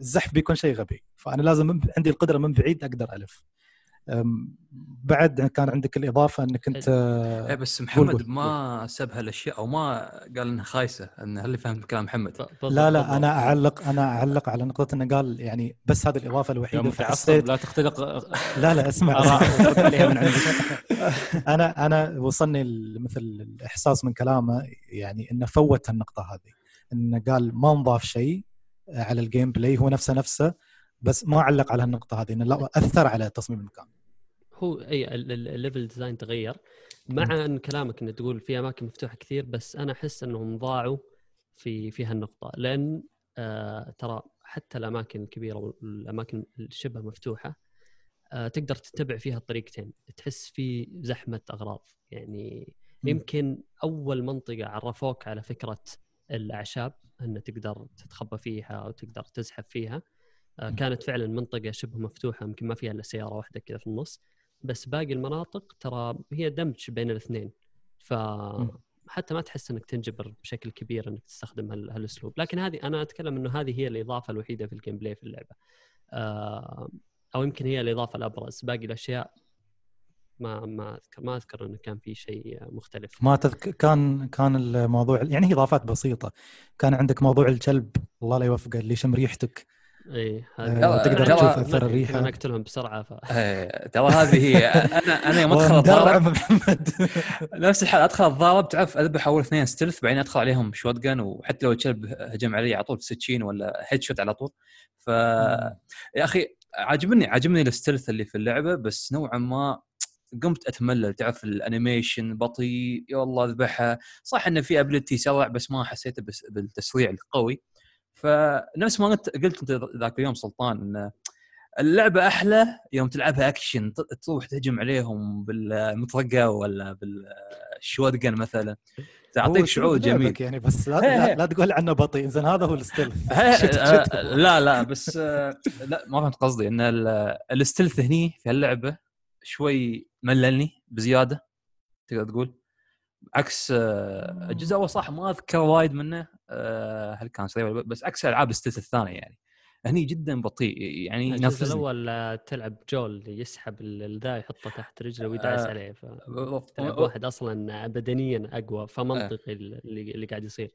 الزحف بيكون شيء غبي. فأنا لازم عندي القدرة من بعيد أقدر ألف. بعد كان عندك الإضافة إنك أنت إيه بس محمد قول. ما سب هالأشياء أو ما قال إنها خايسة انه اللي فهمت كلام محمد؟ لا لا أنا أعلق أنا أعلق على نقطة إنه قال يعني بس هذه الإضافة الوحيدة فحسيت لا تختلق لا لا اسمع. أنا أنا وصلني مثل الإحساس من كلامه يعني إنه فوت النقطة هذه. إنه قال ما نضاف شيء على ال gameplay هو نفسه نفسه بس ما علق على النقطة هذه إنه لا أثر على تصميم المكان. هو أي ال- ال- ال level design تغير. مع إن كلامك انك تقول في أماكن مفتوحة كثير بس أنا أحس إنهم ضاعوا في في هالنقطة. لأن آه ترى حتى الأماكن الكبيرة والأماكن الشبه مفتوحة آه تقدر تتبع فيها الطريقتين. تحس في زحمة أغراض. يعني مم. يمكن أول منطقة عرفوك على فكرة الأعشاب إن تقدر تتخبى فيها أو تقدر تزحف فيها. آه. كانت فعلا منطقة شبه مفتوحة يمكن ما فيها إلا سيارة واحدة كذا في النص. بس باقي المناطق ترى هي دمج بين الاثنين. فحتى ما تحس إنك تنجبر بشكل كبير إنك تستخدم هال- هالأسلوب. لكن هذه أنا أتكلم إنه هذه هي الإضافة الوحيدة في ال gameplay في اللعبة. آه، أو يمكن هي الإضافة الأبرز. باقي الأشياء ما ما أذكر ما أذكر إنه كان في شيء مختلف. ما تذك... كان كان الموضوع يعني هي إضافات بسيطة. كان عندك موضوع الكلب الله لا يوفقه اللي يشم ريحتك. اي آه، تقدر تشوف أثر الريحة. أنا اقتلهم بسرعة ف إيه، ترى هذه هي أنا أنا يوم أدخل الضارب نفس الحال أدخل الضارب تعرف أذبح أول اثنين stealth بعدين أدخل عليهم shotgun وحتى لو الكلب هجم علي على طول سكين ولا headshot على طول. ف يا أخي عاجبني عاجبني ال stealth اللي في اللعبة بس نوعا ما قمت أتملل. تعرف ال animation بطيء يا الله أذبحها. صح انه في ability سرع بس ما حسيته بالتسريع القوي. فنفس ما انت قلت أنت ذاك اليوم سلطان إن اللعبة أحلى يوم تلعبها أكشن تروح تهجم عليهم بالمطرقه ولا بال shotgun مثلا. تعطيك شعور جميل. يعني بس لا, هي- لا, لا تقول عنه بطيء زين هذا هو ال stealth. آه، لا لا بس آه، لا ما فهمت قصدي إن ال- ال stealth هني في اللعبه شوي مللني بزيادة تقدر تقول. عكس آه، الجزء الأول صح ما أذكر وايد منه. آه، هل كان لا، بس عكس ألعاب ال stealth الثانية يعني. هني جدا بطيء يعني ينفذني الأول آه، تلعب جول يسحب ال- ذا يحطه تحت رجله ويدعس آه، عليه ف. تلعب واحد أصلا بدنيا أقوى فمنطقي اللي اللي قاعد يصير.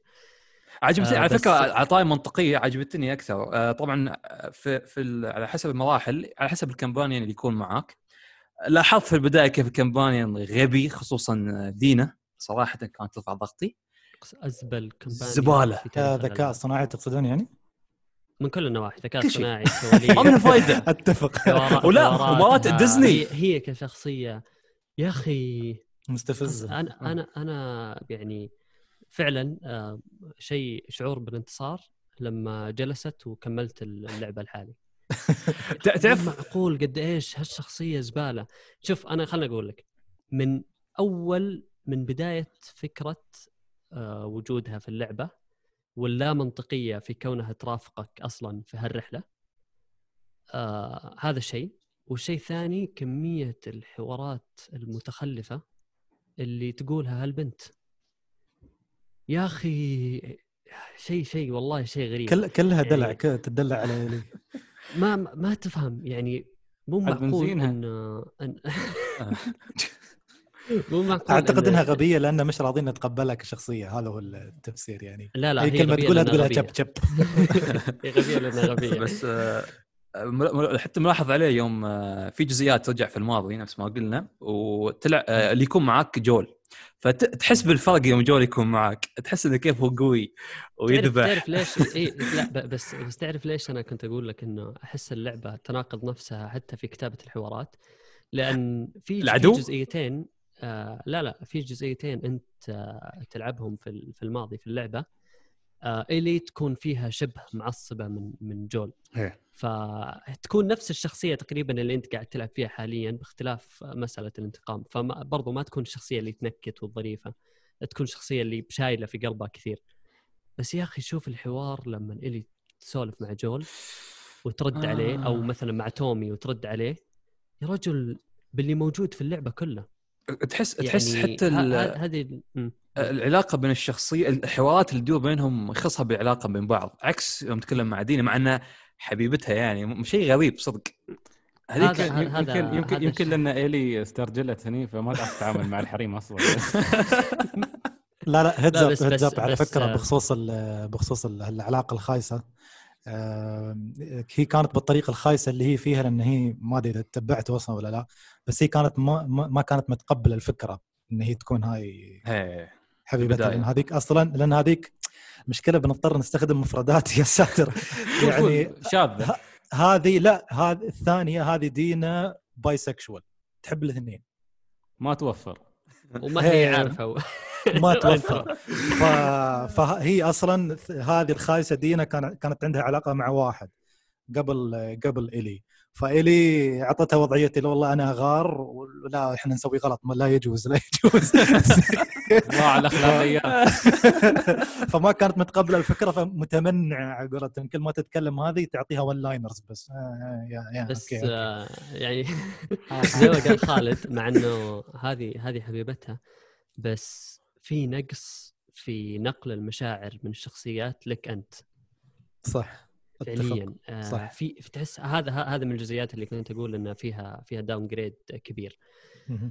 عجبتني آه، على فكرة عطاي منطقية عجبتني أكثر. آه، طبعا في في على حسب المراحل على حسب الكمبانيون اللي يكون معاك. لاحظت في البداية كيف الكمبانيون غبي خصوصا دينا صراحة كانت ترفع ضغطي. أزبل. في تاريخ كذكاء الألعاب. صناعي تقصدون يعني؟ من كل النواحي ذكاء. صناعي ما منه فايدة أتفق ولا،. ومرات آه، ديزني. هي, هي كشخصية يا أخي مستفز أنا أنا أنا يعني فعلا آه، شيء شعور بالانتصار لما جلست وكملت اللعبة لحالي ت- تعرف معقول قد إيش هالشخصية زبالة شوف أنا خليني أقول لك من أول من بداية فكرة آه، وجودها في اللعبة واللا منطقية في كونها ترافقك أصلا في هالرحلة. آه هذا شيء والشيء الثاني كمية الحوارات المتخلفة اللي تقولها هالبنت. يا أخي شيء شيء والله شيء غريب. كل كلها دلع يعني- ك- تدلع على لي ما ما تفهم يعني مو معقول. ان ان مو معقول أعتقد إنها غبية لأن مش راضين نتقبلها كشخصية. هذا هو التفسير يعني. لا لا هي كلمة تقولها تقولها غبية. شب شب هي غبية لأنها غبية. بس آه، حتى ملاحظ عليه يوم آه، في جزئيات ترجع في الماضي نفس ما قلنا وتلع آه، اللي يكون معاك جول. فتحس بالفرق يوم جول يكون معاك. تحس إنه كيف هو قوي تعرف ويذبح. تعرف ليش؟ إيه لا بس بس تعرف ليش أنا كنت أقول لك إنه أحس اللعبة تناقض نفسها حتى في كتابة الحوارات؟ لأن في العدو؟ في جزئيتين آه لا لا في جزئيتين انت آه تلعبهم في في الماضي في اللعبة. آه الي تكون فيها شبه معصبة من من جول. إيه. فتكون نفس الشخصية تقريبا اللي انت قاعد تلعب فيها حاليا باختلاف مسألة الانتقام. فبرضو ما تكون الشخصيه اللي تنكت والظريفة. تكون الشخصيه اللي بشايله في قلبها كثير. بس يا أخي شوف الحوار لما الي تسولف مع جول وترد آه. عليه أو مثلا مع تومي وترد عليه. يا رجل باللي موجود في اللعبة كله. تحس تحس يعني حتى ال- ه- ه- هذه. العلاقة بين الشخصية الحوارات اللي تدور بينهم يخصها بالعلاقه بين بعض عكس يوم تتكلم مع دينا مع انها حبيبتها يعني شيء غريب صدق هذيك هذا- يمكن هذا- يمكن يمكن, هذا يمكن. لأن ايلي استرجلت هني فما تعرف تتعامل مع الحريم أصلا لا لا heads up heads up على فكرة آه، بخصوص ال- بخصوص ال- العلاقة الخايسة هي كانت بالطريقة الخايسة اللي هي فيها لأن هي ما أدري إذا تبعت أصلا ولا لا بس هي كانت ما ما كانت متقبلة الفكرة إن هي تكون هاي. حبيبتها. لأن هذيك أصلا لأن هذيك مشكلة بنضطر نستخدم مفردات يا ساتر يعني شاذة هذه لا هذه الثانية هذه دينا bisexual تحب الاثنين ما توفر وما هي. عارفة. ما توفر ف... فهي أصلا هذه الخايسة دينا كان... كانت عندها علاقة مع واحد قبل قبل إلي. فإلي اعطتها وضعيه اللي والله أنا اغار ولا إحنا نسوي غلط ما لا يجوز لا يجوز. الله على الاخلاقيات فما كانت متقبلة الفكرة فمتمنعه على قولتهم كل ما تتكلم هذه تعطيها one liners بس. آه آه يا يا بس okay، okay. آه يعني زي ما قال خالد مع إنه هذه هذه حبيبتها. بس في نقص في نقل المشاعر من الشخصيات لك أنت صح. فعليا آه صح. في تحس هذا هذا من الجزئيات اللي كنت أقول إنها فيها فيها downgrade كبير.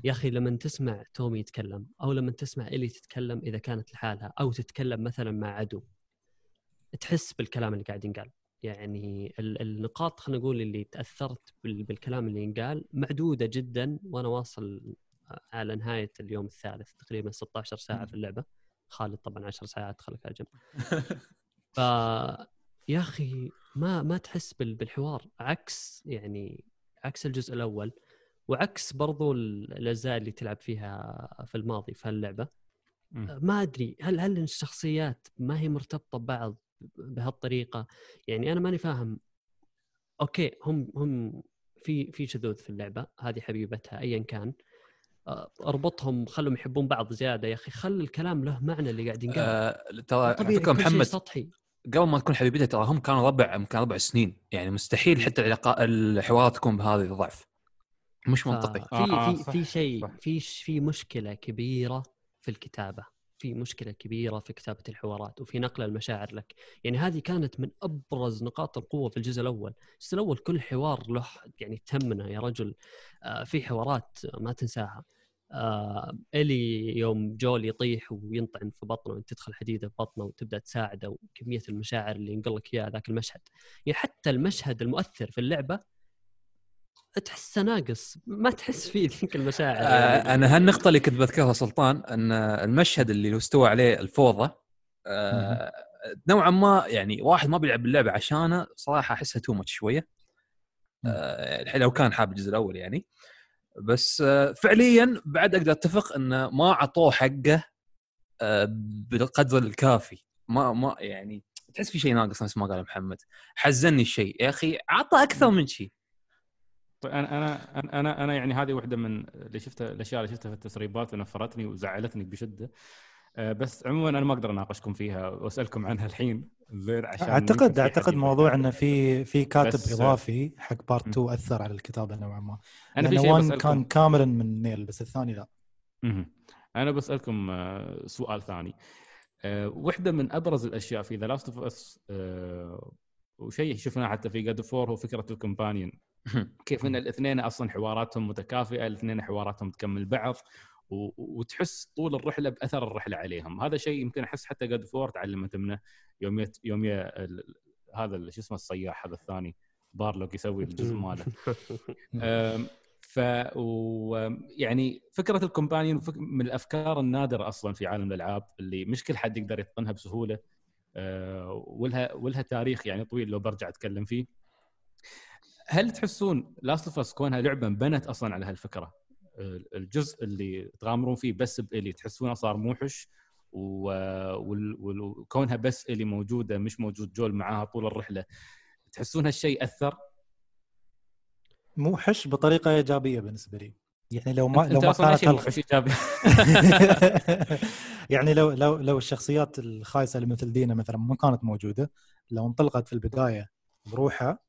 يا أخي لما تسمع تومي يتكلم أو لما تسمع إلي تتكلم إذا كانت لحالها أو تتكلم مثلا مع عدو تحس بالكلام اللي قاعد ينقال يعني ال- النقاط خلينا نقول اللي تأثرت بال- بالكلام اللي ينقال معدودة جدا وأنا واصل على نهايه اليوم الثالث تقريبا 16 ساعة في اللعبة. خالد طبعا 10 ساعات خلك على جنب. ف يا أخي ما ما تحس بال- بالحوار. عكس يعني عكس الجزء الأول وعكس برضو ال- الأجزاء اللي تلعب فيها في الماضي في هاللعبة. ما أدري هل هل الشخصيات ما هي مرتبطة ببعض بهالطريقة؟ يعني أنا ماني فاهم. أوكي هم هم في في شذوذ في اللعبة هذه حبيبتها ايا كان. أربطهم خلهم يحبون بعض زيادة. يا أخي خل الكلام له معنى اللي قاعد ينقال. آه ترى فكرة محمد سطحي. قبل ما تكون حبيبته ترى هم كانوا ربع يمكن ربع سنين. يعني مستحيل حتى العلاقات الحوارات تكون بهذه الضعف. مش منطقي. في آه، في في شيء. في في مشكلة كبيرة في الكتابة. في مشكلة كبيرة في كتابة الحوارات وفي نقل المشاعر لك. يعني هذه كانت من أبرز نقاط القوة في الجزء الأول. الجزء الأول كل حوار له يعني تهمنا يا رجل. آه، في حوارات ما تنساها. آه إلي يوم جول يطيح وينطعن في بطنه تدخل حديدة في بطنه وتبدأ تساعده وكمية المشاعر اللي ينقل لك إياها ذاك المشهد. يعني حتى المشهد المؤثر في اللعبة تحسه ناقص ما تحس فيه ذيك المشاعر يعني. آه أنا هالنقطه اللي كنت بذكرها سلطان أن المشهد اللي استوى عليه الفوضى آه نوعا ما يعني واحد ما بيلعب اللعبة عشانه صراحة أحسها تو ماتش شوية. آه الحين لو كان حاب الجزء الأول يعني. بس آه فعليا بعد أقدر أتفق انه ما عطوه حقه آه بالقدر الكافي. ما ما يعني تحس في شيء ناقص نفس ما قال محمد. حزني الشيء. يا أخي عطى أكثر من شيء. طيب أنا أنا أنا- أنا أنا يعني هذه واحدة من اللي شفتها الأشياء اللي شفتها في التسريبات ونفرتني وزعلتني بشدة آه، بس عموما أنا ما أقدر أناقشكم فيها وأسألكم عنها الحين زين عشان اعتقد أعتقد موضوع. إنه في في كاتب بس- إضافي حق part م. 2 أثر على الكتابة نوعا ما أنا في شيء كان كاملا من نيل بس الثاني لا مهم. أنا بسألكم آه، سؤال ثاني آه، واحدة من أبرز الأشياء في The Last of Us وشيء شفناه حتى في God of War هو فكرة ال companion كيف إن الاثنين أصلا حواراتهم متكافئة الاثنين حواراتهم تكمل بعض و- وتحس طول الرحلة بأثر الرحلة عليهم. هذا شيء يمكن أحس حتى God of War تعلمت منه. يوم يت يوم ي... ال- هذا شو اسمه الصياح هذا الثاني؟ بارلوك يسوي الجزء ماله. ف و... يعني فكرة ال companion فك... من الأفكار النادرة أصلا في عالم الألعاب اللي مش كل حد يقدر يتقنها بسهولة. أه، ولها ولها تاريخ يعني طويل لو برجع أتكلم فيه. هل تحسون Last of Us كونها لعبة بنت أصلا على هالفكرة؟ ال- الجزء اللي تغامرون فيه بس بإلي تحسونه صار موحش وكونها بس إلي موجودة مش موجود جول معاها طول الرحلة تحسون هالشيء أثر؟ موحش بطريقة إيجابية بالنسبة لي. يعني لو ما لو ما كانت. موحش إيجابي؟ يعني لو لو لو الشخصيات الخايسة اللي مثل دينا مثلا ما كانت موجودة لو انطلقت في البداية بروحها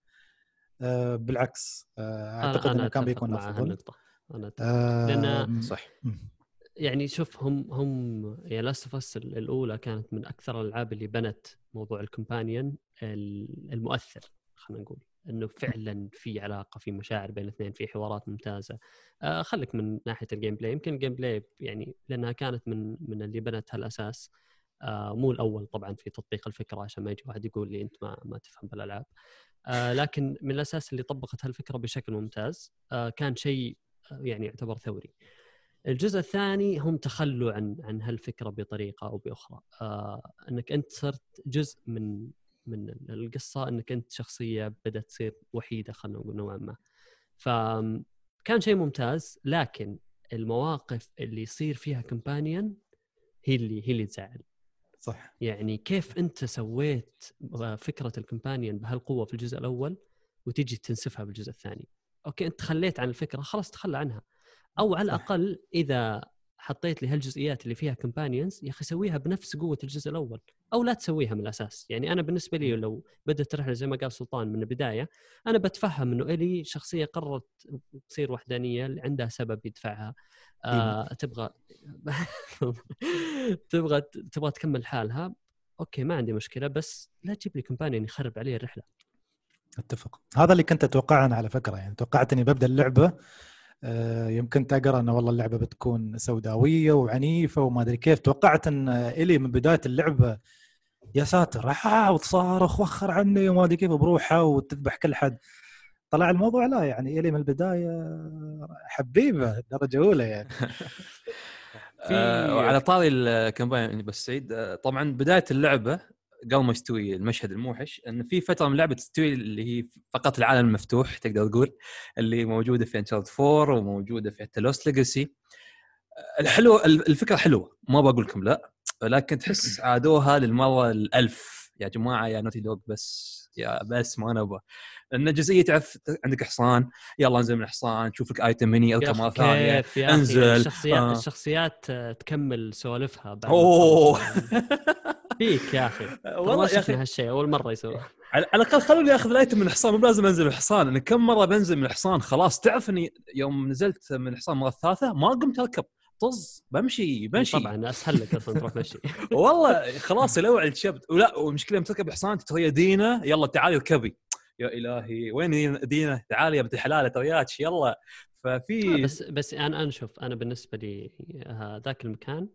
آه بالعكس آه أعتقد إنه كان بيكون أفضل. أنا. آه لأن- صح. يعني شوف هم هم يعني Last of Us الأولى كانت من أكثر الألعاب اللي بنت موضوع ال companion المؤثر خلينا نقول. إنه فعلا في علاقة في مشاعر بين الاثنين في حوارات ممتازة. آه خليك من ناحية ال gameplay يمكن ال gameplay يعني لأنها كانت من من اللي بنتها الأساس. آه مو الأول طبعا في تطبيق الفكرة عشان ما يجي واحد يقول لي أنت ما ما تفهم بالألعاب. آه لكن من الأساس اللي طبقت هالفكرة بشكل ممتاز. آه كان شيء آه، يعني يعتبر ثوري. الجزء الثاني هم تخلوا عن عن هالفكرة بطريقة أو بأخرى. آه إنك أنت صرت جزء من من القصة إنك أنت شخصية بدأت تصير وحيدة خلينا نقول نوعا ما. فكان شيء ممتاز لكن المواقف اللي يصير فيها كومبانيون هي اللي هي اللي تزعل. صح. يعني كيف أنت سويت فكرة ال companion بهالقوة في الجزء الأول وتيجي تنسفها بالجزء الثاني؟ okay أنت تخليت عن الفكرة خلاص تخلى عنها. أو على. الأقل إذا حطيت لي هالجزئيات اللي فيها companions يا أخي سويها بنفس قوة الجزء الأول. أو لا تسويها من الأساس. يعني أنا بالنسبة لي لو بدأت الرحله زي ما قال سلطان من البداية أنا بتفهم إنه إلي شخصية قررت تصير وحدانية اللي عندها سبب يدفعها. آه تبغى تبغى تبغى تكمل حالها. okay ما عندي مشكلة بس لا تجيب لي companion يخرب علي الرحلة. أتفق. هذا اللي كنت أتوقعه أنا على فكرة. يعني توقعت إني ببدأ اللعبة آه، يمكن تقرأ انه والله اللعبة بتكون سوداوية وعنيفة وما أدري كيف. توقعت إن إلي من بداية اللعبة يا ساتر آه وتصارخ وخر عني وما أدري كيف بروحها وتذبح كل حد. طلع الموضوع لا يعني إلي من البداية حبيبة درجة أولى يعني. في- آه وعلى طاري ال campaign بس سعيد. آه، طبعا بداية اللعبة قبل ما يستوي المشهد الموحش إن في فترة من اللعبة تستوي اللي هي فقط العالم المفتوح تقدر تقول اللي موجودة في Uncharted 4 وموجودة في حتى Lost Legacy الحلو الفكرة حلوة ما بقول لكم لا لكن تحس عادوها للمرة الألف. يا جماعة يا Naughty Dog بس يا بس ما نبغى. لأن جزئية تعرف عندك حصان يلا انزل من الحصان شوف لك ايتم اركب أخي مره ثانية انزل. الشخصيات آه. الشخصيات آه، تكمل سوالفها بعد أوه. فيك يا أخي. والله يا أخي. شفنا هالشيء أول مرة يسوي على الأقل خلوني آخذ الايتم من الحصان مو لازم أنزل من الحصان. أنا كم مرة بنزل من الحصان خلاص تعرف إني يوم نزلت من الحصان مرة ثالثة ما قمت أركب. طز بمشي بمشي. طبعا اسهل لك أصلا تروح مشي. والله خلاص لوع الشبت. ولا والمشكلة يوم تركب حصان ترى دينا يلا تعالي اركبي يا إلهي وين دينا؟ تعالي يا بنت الحلال ترياتش يلا. ففي بس بس أنا أنا شوف أنا بالنسبة لي آه، ذاك المكان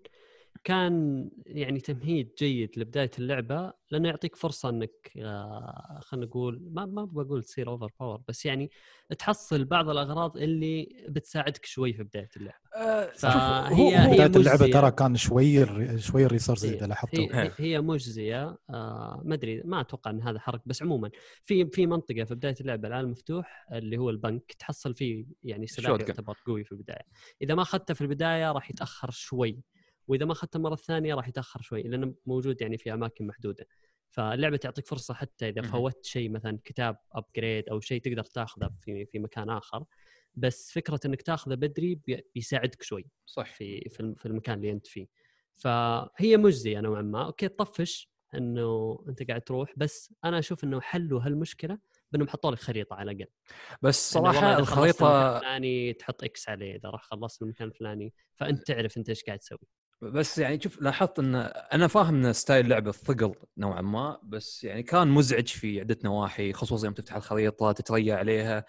كان يعني تمهيد جيد لبداية اللعبة لأنه يعطيك فرصة إنك آه، خلينا نقول ما ما بقول تصير over power بس يعني تحصل بعض الأغراض اللي بتساعدك شوي في بداية اللعبة. آه، فهي هو- هي بداية اللعبة. ترى كان شوي شوي ال resources هي- إذا لاحظتوا. هي, هي- هي مجزية آه ما أدري ما أتوقع إن هذا حرق بس عموما في في منطقة في بداية اللعبة العالم المفتوح اللي هو البنك تحصل فيه يعني سلاح. يعتبر قوي في البداية. إذا ما أخذته في البداية راح يتأخر شوي. وإذا ما أخذته المره الثانية راح يتأخر شوي لأنه موجود يعني في أماكن محدودة. فاللعبة تعطيك فرصة حتى إذا. فوتت شيء مثلا كتاب upgrade أو شيء تقدر تاخذه في في مكان آخر. بس فكرة إنك تاخذه بدري بي- بيساعدك شوي صح في في الم- في المكان اللي أنت فيه. فهي مجزية نوعا ما. okay تطفش إنه أنت قاعد تروح بس أنا أشوف إنه حلوا هالمشكلة بإنهم حطوا لك خريطة على الأقل. بس صراحة الخريطة الفلاني تحط X عليه إذا راح خلصت من المكان الفلاني فأنت تعرف أنت إيش قاعد تسوي. بس يعني شوف لاحظت إن أنا فاهم إن style اللعبة ثقل نوعا ما بس يعني كان مزعج في عدة نواحي خصوصا يوم تفتح الخريطة تتريا عليها.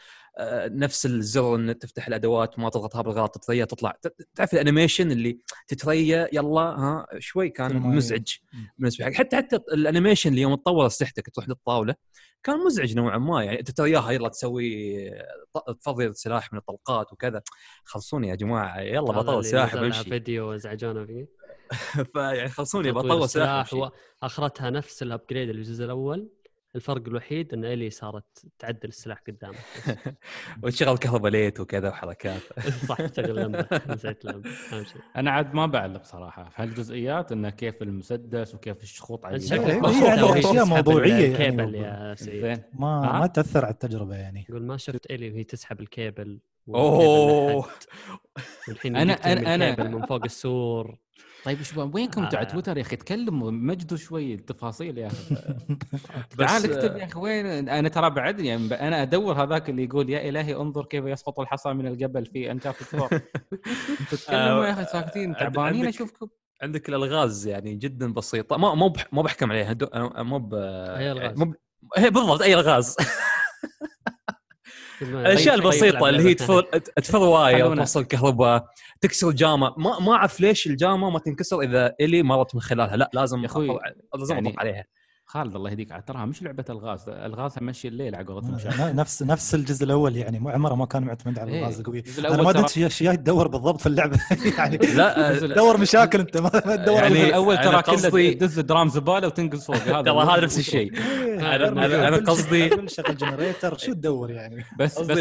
نفس الزر إن تفتح الأدوات وما تضغطها بالغلط تتريا تطلع. تعرف ال animation اللي تتريا يلا ها شوي كان. مزعج. بالنسبة لي حتى حتى ال animation اللي يوم تطور اسلحتك تروح للطاولة كان مزعج نوعا ما. يعني أنت ترياها يلا تسوي تفضي السلاح من الطلقات وكذا. خلصوني يا جماعة يلا اللي سلاح بمشي فيديو ازعجونا فيه. فيعني خلصوني بطور سلاح. وأخرتها نفس ال upgrade اللي الجزء الأول. الفرق الوحيد إن إلي صارت تعدل السلاح قدامك وتشغل كهرباء light وكذا وحركات. صح تشغل لمبه نسيت لمبه أهم شيء أنا عاد ما بعلق صراحة في هالجزئيات إنه كيف المسدس وكيف الشخوط على. إيه، هي ما يعني تسحب موضوعية الكيبل يعني. يا سعيد. ما؟ ما تاثر على التجربة يعني. يقول ما شفت إلي وهي تسحب الكيبل أوه. والحين ترمي أنا- أنا- الكيبل من فوق السور. طيب شو وينكم بتوع آه. تويتر يا أخي؟ تكلموا مجدوا شوي التفاصيل يا أخي. تعال اكتب يا أخي وين؟ أنا ترى بعد يعني أنا أدور هذاك اللي يقول يا إلهي انظر كيف يسقط الحصى من الجبل في Uncharted Four تتكلموا يا أخي ساكتين تعبانين أشوفكم. عندك الألغاز يعني جدا بسيطة. ما مو مو بحكم عليها مو. مو هي بالضبط أي ألغاز. الأشياء طيب- البسيطة طيب اللي هي. تفر تفر wire. توصل كهرباء. تكسر الجامة. ما ما أعرف ليش الجامة ما تنكسر إذا إلي مرت من خلالها. لا لازم يا أطلع- لازم يعني- اضغط عليها. خالد الله يهديك تراها مش لعبة الغاز الغاز مشي الليل على قولتهم نفس نفس الجزء الأول يعني مو عمره ما كان معتمد على إيه، الغاز القوي. الجزء أنا ما أدري إيش اشياء تدور بالضبط في اللعبة. يعني لا الجزء الأول- دور مشاكل أنت ما تدور. يعني- الجزء الأول ترى كله قصدي- تدز drum زبالة وتنقز فوق هذا ترى هذا نفس الشيء. إيه، كل قصدي- شغل generator شو تدور يعني؟ بس بس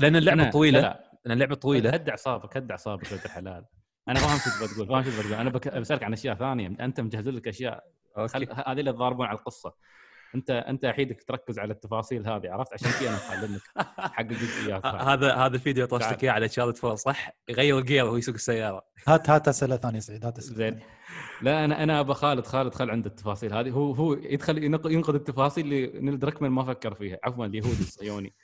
لأن اللعبة طويلة. لا، لأن اللعبة. طويلة. هد اعصابك هد اعصابك ولد الحلال أنا فاهم شو تبغى تقول فاهم شو تبغى تقول. أنا بسألك عن أشياء ثانية. أنت مجهز لك أشياء خل... هذه اللي تضاربون على القصة انت أنت أحيدك تركز على التفاصيل هذه عرفت عشان كذا أنا مخلينك حق الجزئيات هذه. هذا هذا الفيديو طشتك تعال. إياه على Uncharted 4 صح؟ يغير الـ gear وهو يسوق السيارة هات هات أسئلة ثانية سعيد هات أسئلة زين لا أنا أنا ابى خالد خالد خل عنده التفاصيل هذه هو هو يدخل ينق- ينقذ التفاصيل اللي نيل دراكمان ما فكر فيها عفوا اليهودي الصهيوني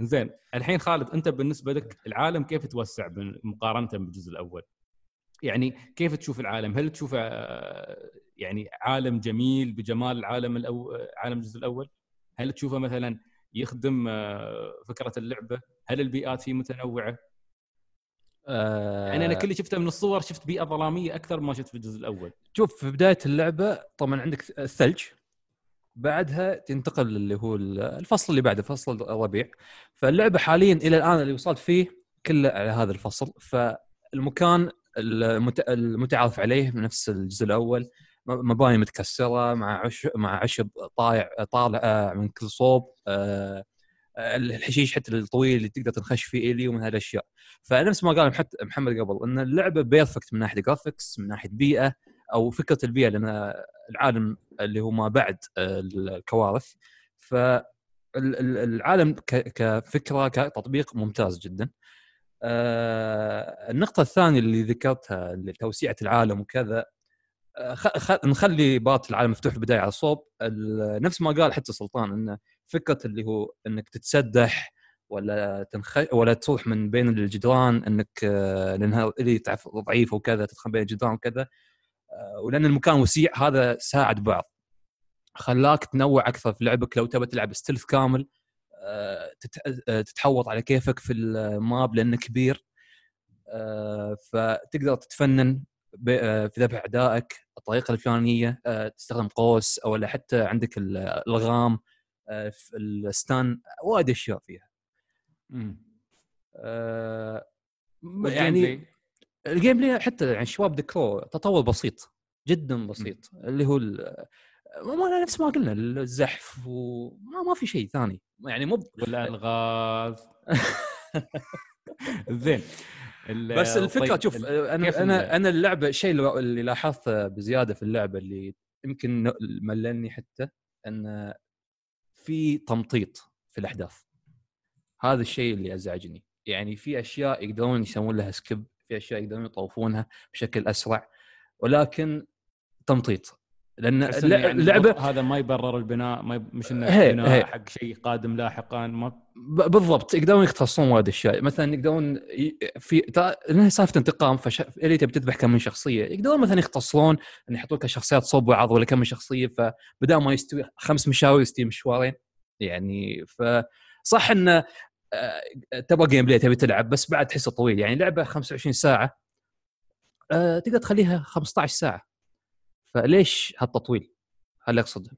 زين الحين خالد أنت بالنسبة لك العالم كيف توسع مقارنة بالجزء الأول؟ يعني كيف تشوف العالم؟ هل تشوفه آه، يعني عالم جميل بجمال العالم الأو... عالم الجزء الأول؟ هل تشوفه مثلا يخدم آه، فكرة اللعبة؟ هل البيئات فيه متنوعة؟ آه يعني أنا كل اللي شفته من الصور شفت بيئة ظلامية أكثر ما شفت في الجزء الأول شوف في بداية اللعبة طبعا عندك الثلج بعدها تنتقل اللي هو الفصل اللي بعده فصل الربيع فاللعبة حاليا إلى الآن اللي وصلت فيه كله على هذا الفصل فالمكان المت- المتعارف عليه نفس الجزء الأول مباني متكسرة مع عش مع عشب طايع طالع آه، من كل صوب آه، الحشيش حتى الطويل اللي تقدر تنخش فيه إلي ومن هالأشياء. فنفس ما قال محت- محمد قبل إن اللعبة perfect من ناحية graphics من ناحية بيئة أو فكرة البيئة لأن العالم اللي هو ما بعد آه، الكوارث. فالعالم كفكرة كتطبيق ممتاز جدا. آه، النقطة الثانية اللي ذكرتها اللي توسيعة العالم وكذا آه، خ... خ... نخلي بات العالم مفتوح البداية على الصوب. ال... نفس ما قال حتى سلطان انه فكرة اللي هو إنك تتسدح ولا تنخ... ولا تروح من بين الجدران إنك آه، لانها اللي تعرف ضعيف وكذا تدخل بين الجدران وكذا ولأن المكان وسيع هذا ساعد بعض. خلاك تنوع أكثر في لعبك لو تبى تلعب stealth كامل تتحوط على كيفك في الـ map لأنه كبير فتقدر تتفنن في ذبح اعدائك الطريقة الفلانية تستخدم قوس أو حتى عندك الألغام الـ stun وايد أشياء فيها. يعني الـ gameplay حتى يعني شباب ذكروه تطور بسيط جدا بسيط اللي هو ما نفس ما قلنا الزحف وما ما في شيء ثاني. يعني مو والألغاز. زين. بس الفكرة طيب شوف أنا أنا أنا اللعبة الشيء اللي لاحظته بزيادة في اللعبة اللي يمكن مللني حتى إن في تمطيط في الأحداث. هذا الشيء اللي أزعجني. يعني في أشياء يقدرون يسوون لها سكيب في أشياء يقدرون يطوفونها بشكل أسرع ولكن تمطيط. لأن يعني اللعبه هذا ما يبرر البناء ما يب... مش إنه هي بناء هي. حق شيء قادم لاحقا ما بالضبط يقدرون يختصرون وايد أشياء. مثلا يقدرون ي... في تا... لانها سالفة انتقام فش... اللي تبي تذبح كم من شخصية يقدرون مثلا يختصرون إن يحطوا لك شخصيات صوب بعض ولا كم من شخصية فبدال ما يستوي خمس مشاوي يستوي مشوارين. يعني فصح انه تبغى gameplay تبي تلعب بس بعد تحسه طويل. يعني لعبة 25 ساعة أه تقدر تخليها 15 ساعة. فليش هالتطويل؟ هل اقصد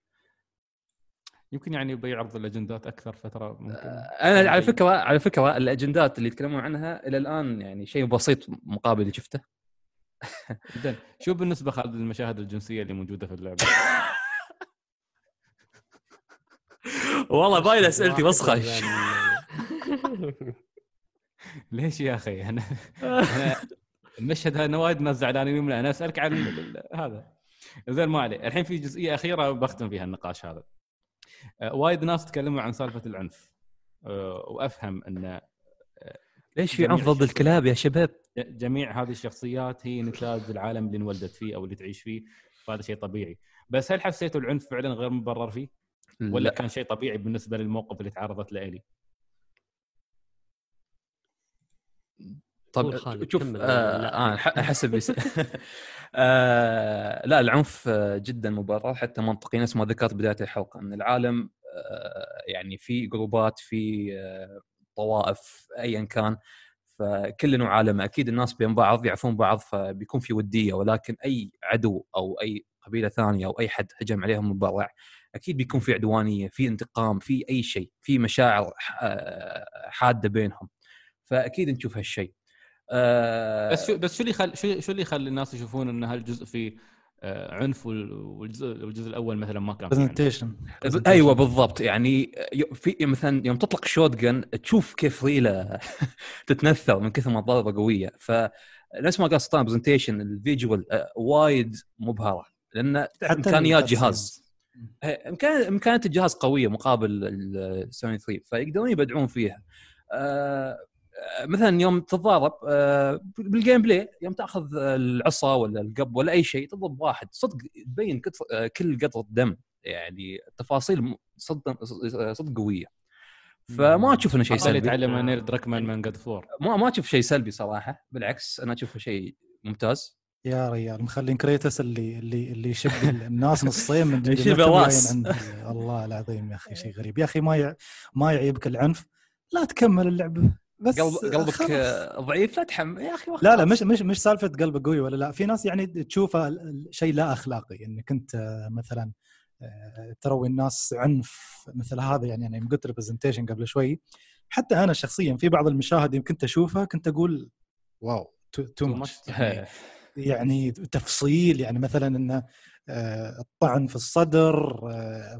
يمكن يعني بيعرض الأجندات أكثر فترة ممكن. أنا على فكرة على فكرة الأجندات اللي يتكلمون عنها إلى الآن يعني شيء بسيط مقابل اللي شفته. جدا شو بالنسبة خالد للمشاهد الجنسية اللي موجودة في اللعبة؟ والله باين أسئلتي وسخة. ليش يا أخي؟ أنا, المشهد هذا وايد ناس زعلانين منه أنا أسألك عن هذا. زين ما عليه الحين في جزئية أخيرة بختم فيها النقاش هذا أه وايد ناس تكلموا عن سالفة العنف أه وأفهم أن أه ليش في عنف ضد الكلاب يا شباب؟ جميع هذه الشخصيات هي نتاج العالم اللي انولدت فيه أو اللي تعيش فيه فهذا شيء طبيعي بس هل حسيتوا العنف فعلا غير مبرر فيه؟ ولا لا. كان شيء طبيعي بالنسبة للموقف اللي تعرضت له الي؟ طب شوف آه لا. احسب بس آه لا العنف جدا مبرر حتى منطقي نفس ما ذكرت بداية الحلقة إن العالم آه يعني في جروبات في آه طوائف ايا كان فكل نوع عالم أكيد الناس بين بعض يعرفون بعض فبيكون في ودية ولكن أي عدو أو أي قبيلة ثانية أو أي حد هجم عليهم مبرع أكيد بيكون في عدوانية في انتقام في أي شيء في مشاعر حادة بينهم. فأكيد نشوف هالشيء. آه بس شو بس شو اللي يخلي شو, شو اللي يخلي الناس يشوفون إن هالجزء فيه آه عنف والجزء الجزء الأول مثلا ما كان برزنتيشن أيوه بالضبط. يعني في مثلا يوم تطلق shotgun تشوف كيف ريله تتنثر من كثر ما الضربة قوية. ف نفس ما قال سلطان presentation الـ visual وايد مبهرة. لأن إمكانيات جهاز. امكانيات إمكانيات الجهاز قوية مقابل السوني 3 فيقدرون يبدعون فيها. آه مثلا يوم تتضارب بالـ gameplay يوم تأخذ العصا ولا القب ولا أي شيء تضرب واحد. صدق تبين كل قطرة دم يعني التفاصيل صدق صدق قوية. فما أشوف إنه شيء سلبي. يتعلم نيل دراكمان من جاد فور. ما ما أشوف شيء سلبي صراحة. بالعكس أنا أشوفه شيء ممتاز. يا ريال مخلين Kratos اللي اللي اللي يشب الناس نصين من يشب الراس الله العظيم يا أخي شيء غريب. يا أخي ما يع... ما يعيبك العنف. لا تكمل اللعبه بس قلب قلبك خلاص. آه، ضعيف لا تحمل يا أخي لا لا مش مش مش سالفة قلبك قوي ولا لا. في ناس يعني تشوفه شيء لا أخلاقي. انك انت آه، مثلا آه، تراوي الناس عنف مثل هذا يعني أنا يوم قلت representation قبل شوي. حتى أنا شخصيا في بعض المشاهد يمكن كنت أشوفها كنت أقول wow too much. يعني, يعني تفصيل يعني مثلا انه آه، الطعن في الصدر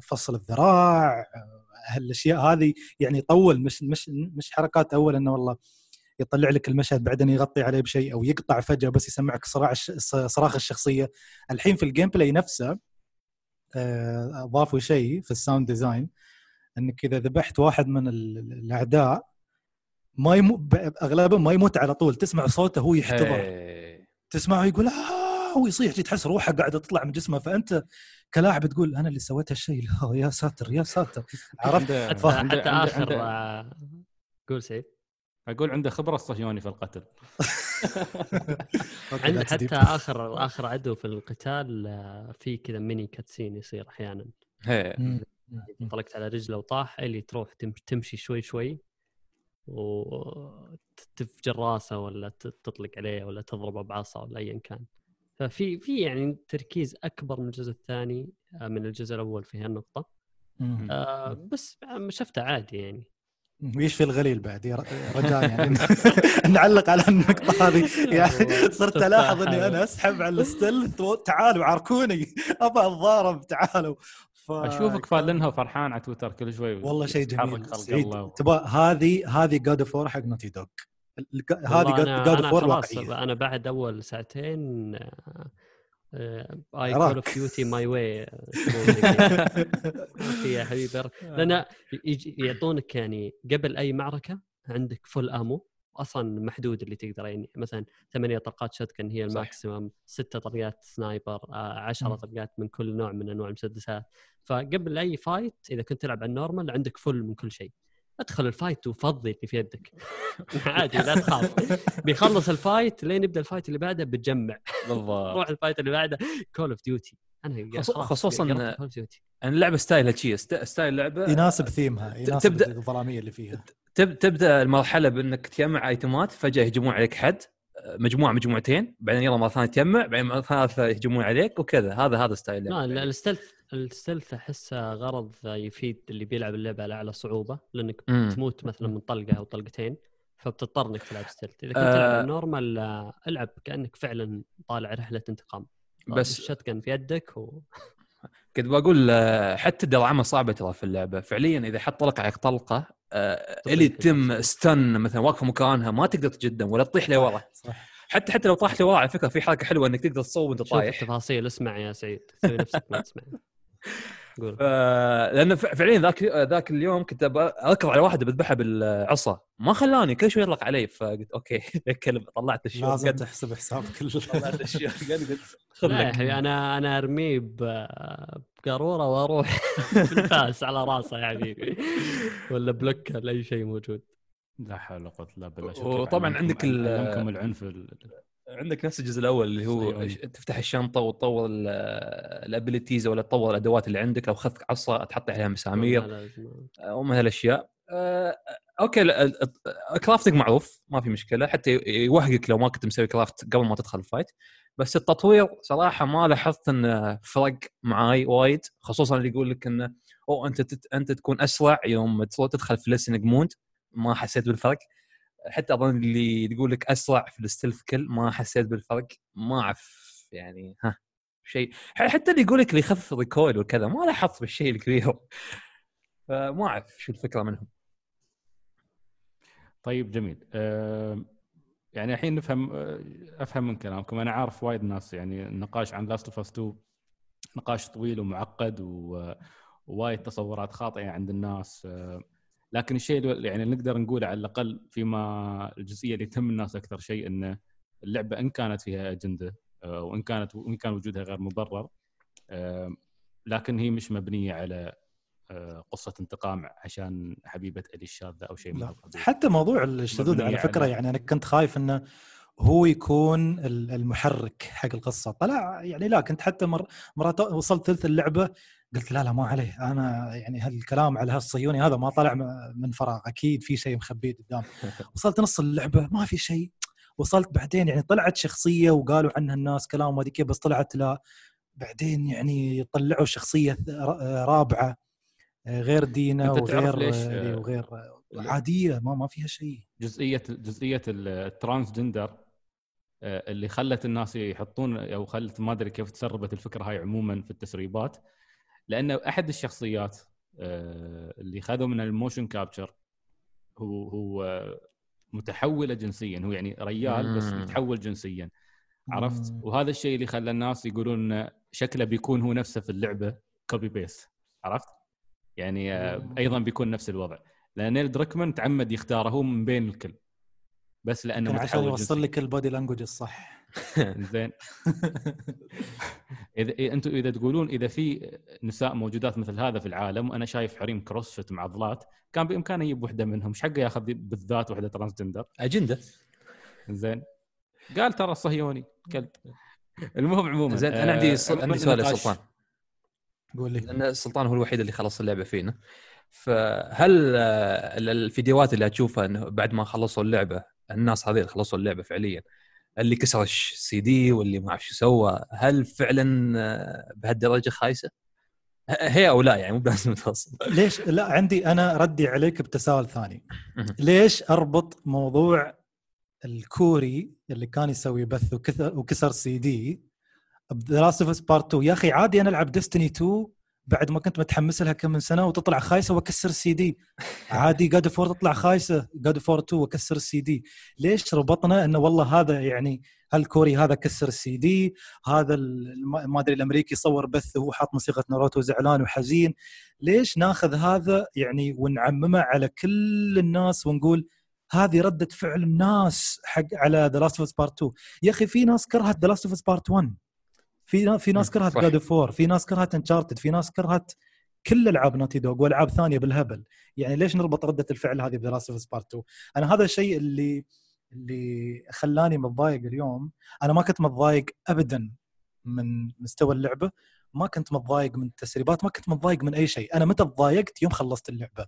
فصل الذراع هالأشياء هذه يعني يطول مش مش مش حركات أول إنه والله يطلع لك المشهد بعدين يغطي عليه بشيء أو يقطع فجأة بس يسمعك صراخ. صراخ الشخصية الحين في الـ gameplay نفسه آه، أضافوا شيء في الـ sound design إنك إذا ذبحت واحد من ال- الأعداء ما يمو... ب- أغلبهم ما يموت على طول تسمع صوته هو يحتضر إيه. تسمعه يقول آه هو يصيح تحس روحه قاعدة تطلع من جسمه فأنت كلاعب تقول أنا اللي سويت هالشيء. يا ساتر يا ساتر. عرفت؟ حتى, حتى عنده- آخر عنده- قول سعيد. أقول عنده خبرة الصهيوني في القتل. عند حتى. اخر آخر عدو في القتال آه، في كذا ميني كاتسين يصير أحيانا. مم. طلقت على رجله وطاح اللي تروح تم- تمشي شوي شوي وتفجر راسه ولا تطلق عليه ولا تضربه بعصا ولا ايا كان. ففي في يعني تركيز أكبر من الجزء الثاني آه، من الجزء الأول في هالنقطه. آه، بس شفته عادي يعني. ويش في الغليل بعد؟ رجاء يعني. نعلق على النقطة هذه. يعني والله صرت ألاحظ تفاحة. اني أنا أسحب على الستلث و- تعالوا عاركوني. ابى اتضارب تعالوا. ف... أشوفك فالنها وفرحان على تويتر كل شوي. والله شيء جميل. سعيد. تبغى هذه هذه جاد اوف حق نوتي دوغ هذه جاد اوف وور واقعيه أنا بعد أول ساعتين آه، اي. Call of Duty my way يا حبيبي لأن يجي- يعطونك يعني قبل أي معركة عندك full ammo أصلا محدود اللي تقدر يعني مثلا ثمانية طلقات shotgun هي. الـ maximum ستة طلقات sniper آه، عشرة. طلقات من كل نوع من أنواع المسدسات فقبل أي fight إذا كنت تلعب على الـ normal عندك full من كل شيء أدخل الـ fight وفضي اللي في يدك. عادي لا تخاف. بيخلص الـ fight لين يبدأ الـ fight اللي بعده بتجمع. بالضبط. روح الـ fight اللي بعده. Call of Duty أنا خصوصاً- قربت Call of Duty. يعني اللعبه style ها شي st- style لعبة. يناسب ثيمها يناسب تبدأ- الظلامية اللي فيها. تب تبدأ المرحلة بأنك تجمع item ات فجأة يهجمون عليك حد مجموعة مجموعتين بعدين يلا مرة ثانية تجمع بعدين مرة ثالثة يهجمون عليك وكذا. هذا هذا style. لا، الـ stealth الـ stealth احسه غرض يفيد اللي بيلعب اللعبة على أعلى صعوبة لأنك مم. تموت مثلا من طلقة أو طلقتين فبتضطر إنك تلعب stealth إذا كنت آه. تلعب ال normal آه، ألعب كأنك فعلا طالع رحلة انتقام. بس- ال shotgun في يدك و... كنت بقول آه، حتى الدرعمه صعبة ترى في اللعبة. فعليا إذا حط طلق عليك طلقة آه، اللي الشخص. stun مثلا واقفه مكانها ما تقدر تقدم ولا تطيح لورا. صح حتى حتى لو طاحت لورا على فكرة في حركة حلوة إنك تقدر تصور وأنت طايح. التفاصيل اسمع يا سعيد سوي نفسك ما تسمع. قول. لأن فعليا ذاك ذاك اليوم كنت اركض على واحد بذبحها بالعصا. ما خلاني كل شوي يطلق علي فقلت okay الكلب طلعت ال shot لازم قد- تحسب حسابك طلعت ال shot قلت خذ حبيبي أنا أنا أرميه بقارورة وأروح بالفاس على راسه يا حبيبي ولا block ولا اي شيء موجود. لا حول ولا قوة إلا بالله. وطبعاً عندك العنف ال- عندك نفس الجزء الأول اللي هو. ش- تفتح الشنطة وتطور ال abilities ولا تطور الأدوات اللي عندك لو أخذت عصا تحط عليها مسامير. ومن هالأشياء. آه، okay ال crafting معروف ما في مشكلة. حتى يوهقك لو ما كنت مسوي craft قبل ما تدخل ال fight بس التطوير صراحة ما لاحظت إنه فرق معاي وايد. خصوصا اللي يقول لك إنه أو أنت أنت تكون أسرع يوم تدخل في listening mode ما حسيت بالفرق. حتى أظن اللي يقول لك أسرع في ال stealth كل ما حسيت بالفرق ما أعرف يعني ها شيء. حتى اللي يقول لك اللي يخفف ال recoil وكذا ما لاحظت بالشيء الكبير فما أعرف شو الفكرة منهم. طيب جميل. آه، يعني الحين نفهم أفهم من كلامكم. أنا عارف وايد ناس يعني النقاش عن Last of Us 2 نقاش طويل ومعقد ووايد تصورات خاطئة عند الناس. آه، لكن الشيء اللي يعني نقدر نقوله على الأقل فيما الجزئية اللي تهم الناس أكثر شيء إنه اللعبة إن كانت فيها أجندة آه، وإن كانت وإن كان وجودها غير مبرر آه، لكن هي مش مبنية على آه، قصة انتقام عشان حبيبة ألي الشاذة أو شيء من حتى موضوع الشذوذ على فكرة على- يعني أنا كنت خايف إنه هو يكون ال- المحرك حق القصة. طلع يعني لا كنت حتى مر مرات وصلت ثلث اللعبة قلت لا لا ما عليه. أنا يعني هالكلام على هالصهيوني هذا ما طلع من فراغ. أكيد في شيء مخبيه قدام. وصلت نص اللعبة ما في شيء. وصلت بعدين يعني طلعت شخصية وقالوا عنها الناس كلام كيف بس طلعت لا. بعدين يعني طلعوا شخصية رابعة آه، غير دينا وغير آه، وغير عادية. ما ما فيها شيء. جزئية جزئية ال transgender آه، اللي خلت الناس يحطون أو خلت ما أدري كيف تسربت الفكرة هاي عموما في التسريبات لأن أحد الشخصيات آه، اللي خذوا من ال motion capture هو هو متحوله جنسيا. هو يعني ريال بس. متحول جنسيا. عرفت. وهذا الشيء اللي خلى الناس يقولون شكله بيكون هو نفسه في اللعبة copy paste عرفت؟ يعني آه،. أيضا بيكون نفس الوضع. لأن نيل دراكمان تعمد يختاره هو من بين الكل. بس لأنه يمكن عشان يوصل لك ال body language الصح. زين. اذا إذا- أنتم إذا تقولون إذا في نساء موجودات مثل هذا في العالم وأنا شايف حريم CrossFit معضلات كان بإمكانه يجيب وحدة منهم. إيش حقه ياخذ بالذات وحدة transgender أجندة. زين. قال ترى صهيوني كلب. المهم عموما زين أنا عندي ص... عموماً عندي سؤال يا سلطان. قول لي. لأن السلطان هو الوحيد اللي خلص اللعبة فينا. فهل آه، ال- الفيديوهات اللي أشوفها إنه بعد ما خلصوا اللعبة الناس اللي خلصوا اللعبة فعليا اللي كسر السي دي واللي ما أعرف شو سوى هل فعلا آه، بهالدرجة خايسة؟ هي أو لا يعني مو بلازم توصل ليش لا عندي أنا ردي عليك بتساؤل ثاني. ليش أربط موضوع الكوري اللي كان يسوي بث وكسر CD The Last of Us Part 2 يا أخي عادي أنا ألعب Destiny 2 بعد ما كنت متحمس لها كم من سنة وتطلع خايسة وأكسر السي دي. عادي God of War تطلع خايسة God of War 2 وأكسر السي دي. ليش ربطنا إنه والله هذا يعني هالكوري هذا كسر السي دي؟ هذا ما أدري الأمريكي صور بث وهو حاط موسيقى ناروتو زعلان وحزين. ليش ناخذ هذا يعني ونعممه على كل الناس ونقول هذه ردة فعل الناس حق على The Last of Part 2 يا أخي في ناس كرهت The Last of Part 1 في في ناس كرهت. God of War 4 في ناس كرهت Uncharted في ناس كرهت كل ألعاب Naughty Dog وألعاب ثانية بالهبل. يعني ليش نربط ردة الفعل هذه ب The Last of Part 2 أنا هذا الشيء اللي اللي خلاني متضايق اليوم. أنا ما كنت متضايق ابدا من مستوى اللعبة. ما كنت متضايق من التسريبات ما كنت متضايق من أي شيء. أنا متى تضايقت؟ يوم خلصت اللعبة.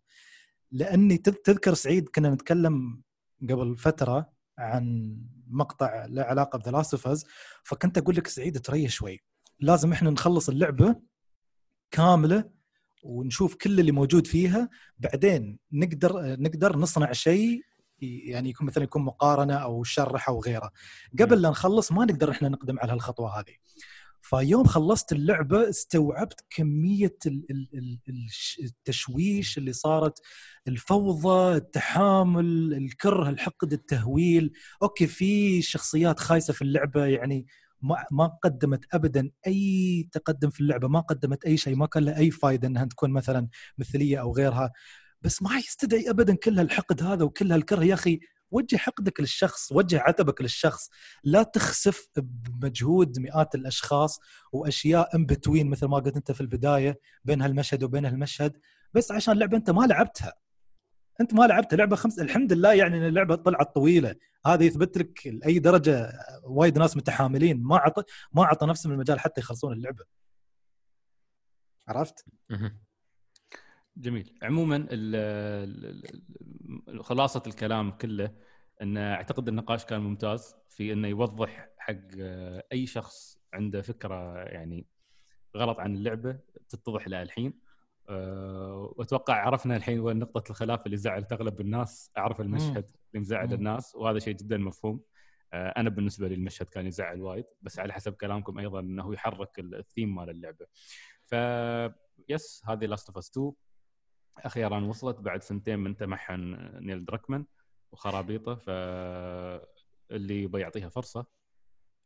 لأني تذ- تذكر سعيد كنا نتكلم قبل فترة عن مقطع له علاقة بذا لاست فكنت أقول لك سعيد تريح شوي. لازم إحنا نخلص اللعبة كاملة ونشوف كل اللي موجود فيها بعدين نقدر نقدر نصنع شيء يعني يكون مثلا يكون مقارنة أو شرح أو غيره. قبل لا نخلص ما نقدر إحنا نقدم على هالخطوه هذه. فيوم خلصت اللعبة استوعبت كمية التشويش اللي صارت الفوضى التحامل الكره الحقد التهويل. أوكي في شخصيات خايسة في اللعبة يعني ما ما قدمت ابدا أي تقدم في اللعبة ما قدمت أي شيء ما كان لها أي فائده إنها تكون مثلا مثلية أو غيرها. بس ما يستدعي ابدا كل هالحقد هذا وكل هالكره. يا أخي وجه حقدك للشخص وجه عتبك للشخص. لا تخسف بمجهود مئات الأشخاص وأشياء ان بتوين مثل ما قلت أنت في البداية بين هالمشهد وبين هالمشهد. بس عشان لعبة أنت ما لعبتها. أنت ما لعبتها. لعبة خمس الحمد لله يعني إن اللعبة طلعت طويلة. هذا يثبت لك لأي درجة وايد ناس متحاملين. ما عطى ما عطى نفسهم المجال حتى يخلصون اللعبة. عرفت؟ جميل. عموما خلاصة الكلام كله إن أعتقد النقاش كان ممتاز في إنه يوضح حق أي شخص عنده فكرة يعني غلط عن اللعبة تتضح له الحين. أه، وأتوقع عرفنا الحين وين نقطة الخلاف اللي زعلت أغلب الناس أعرف المشهد اللي مزعل. الناس وهذا شيء جدا مفهوم. أه، أنا بالنسبة لي المشهد كان يزعل وايد بس على حسب كلامكم أيضا إنه يحرك الثيم مال اللعبة. ف yes هذه Last of Us 2 أخيرا وصلت بعد سنتين من تمحن نيل دراكمان وخرابيطة فاللي يبغى يعطيها فرصة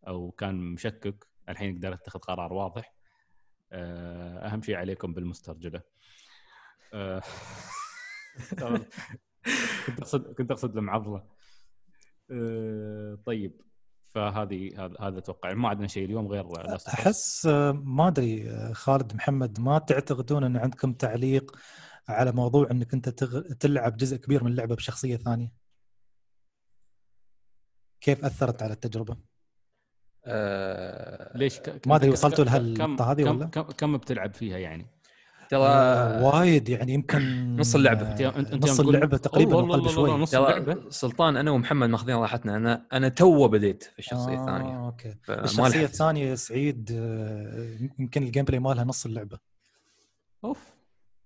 أو كان مشكك الحين يقدر يتخذ قرار واضح. آه، أهم شيء عليكم بالمسترجلة. آه، كنت اقصد كنت أقصد المعضله آه، طيب فهذه هذا هذا أتوقع. ما عندنا شيء اليوم غير. أحس ما أدري خالد محمد ما تعتقدون أن عندكم تعليق على موضوع إنك أنت تغ... تلعب جزء كبير من اللعبة بشخصية ثانية كيف أثرت على التجربة؟ آه، ليش ك- ما أدري ك- وصلتوا كم- هذه ولا؟ كم كم بتلعب فيها يعني؟ ترى آه، وايد يعني يمكن نص اللعبة. أنت- أنت- أنت نص تقول- اللعبة تقريبا والله- والله- شوي نص اللعبة سلطان أنا ومحمد ماخذين راحتنا أنا أنا تو بديت في الشخصية آه، الثانية okay الشخصية. الثانية يا سعيد آه، يمكن ال gameplay مالها نص اللعبة أوف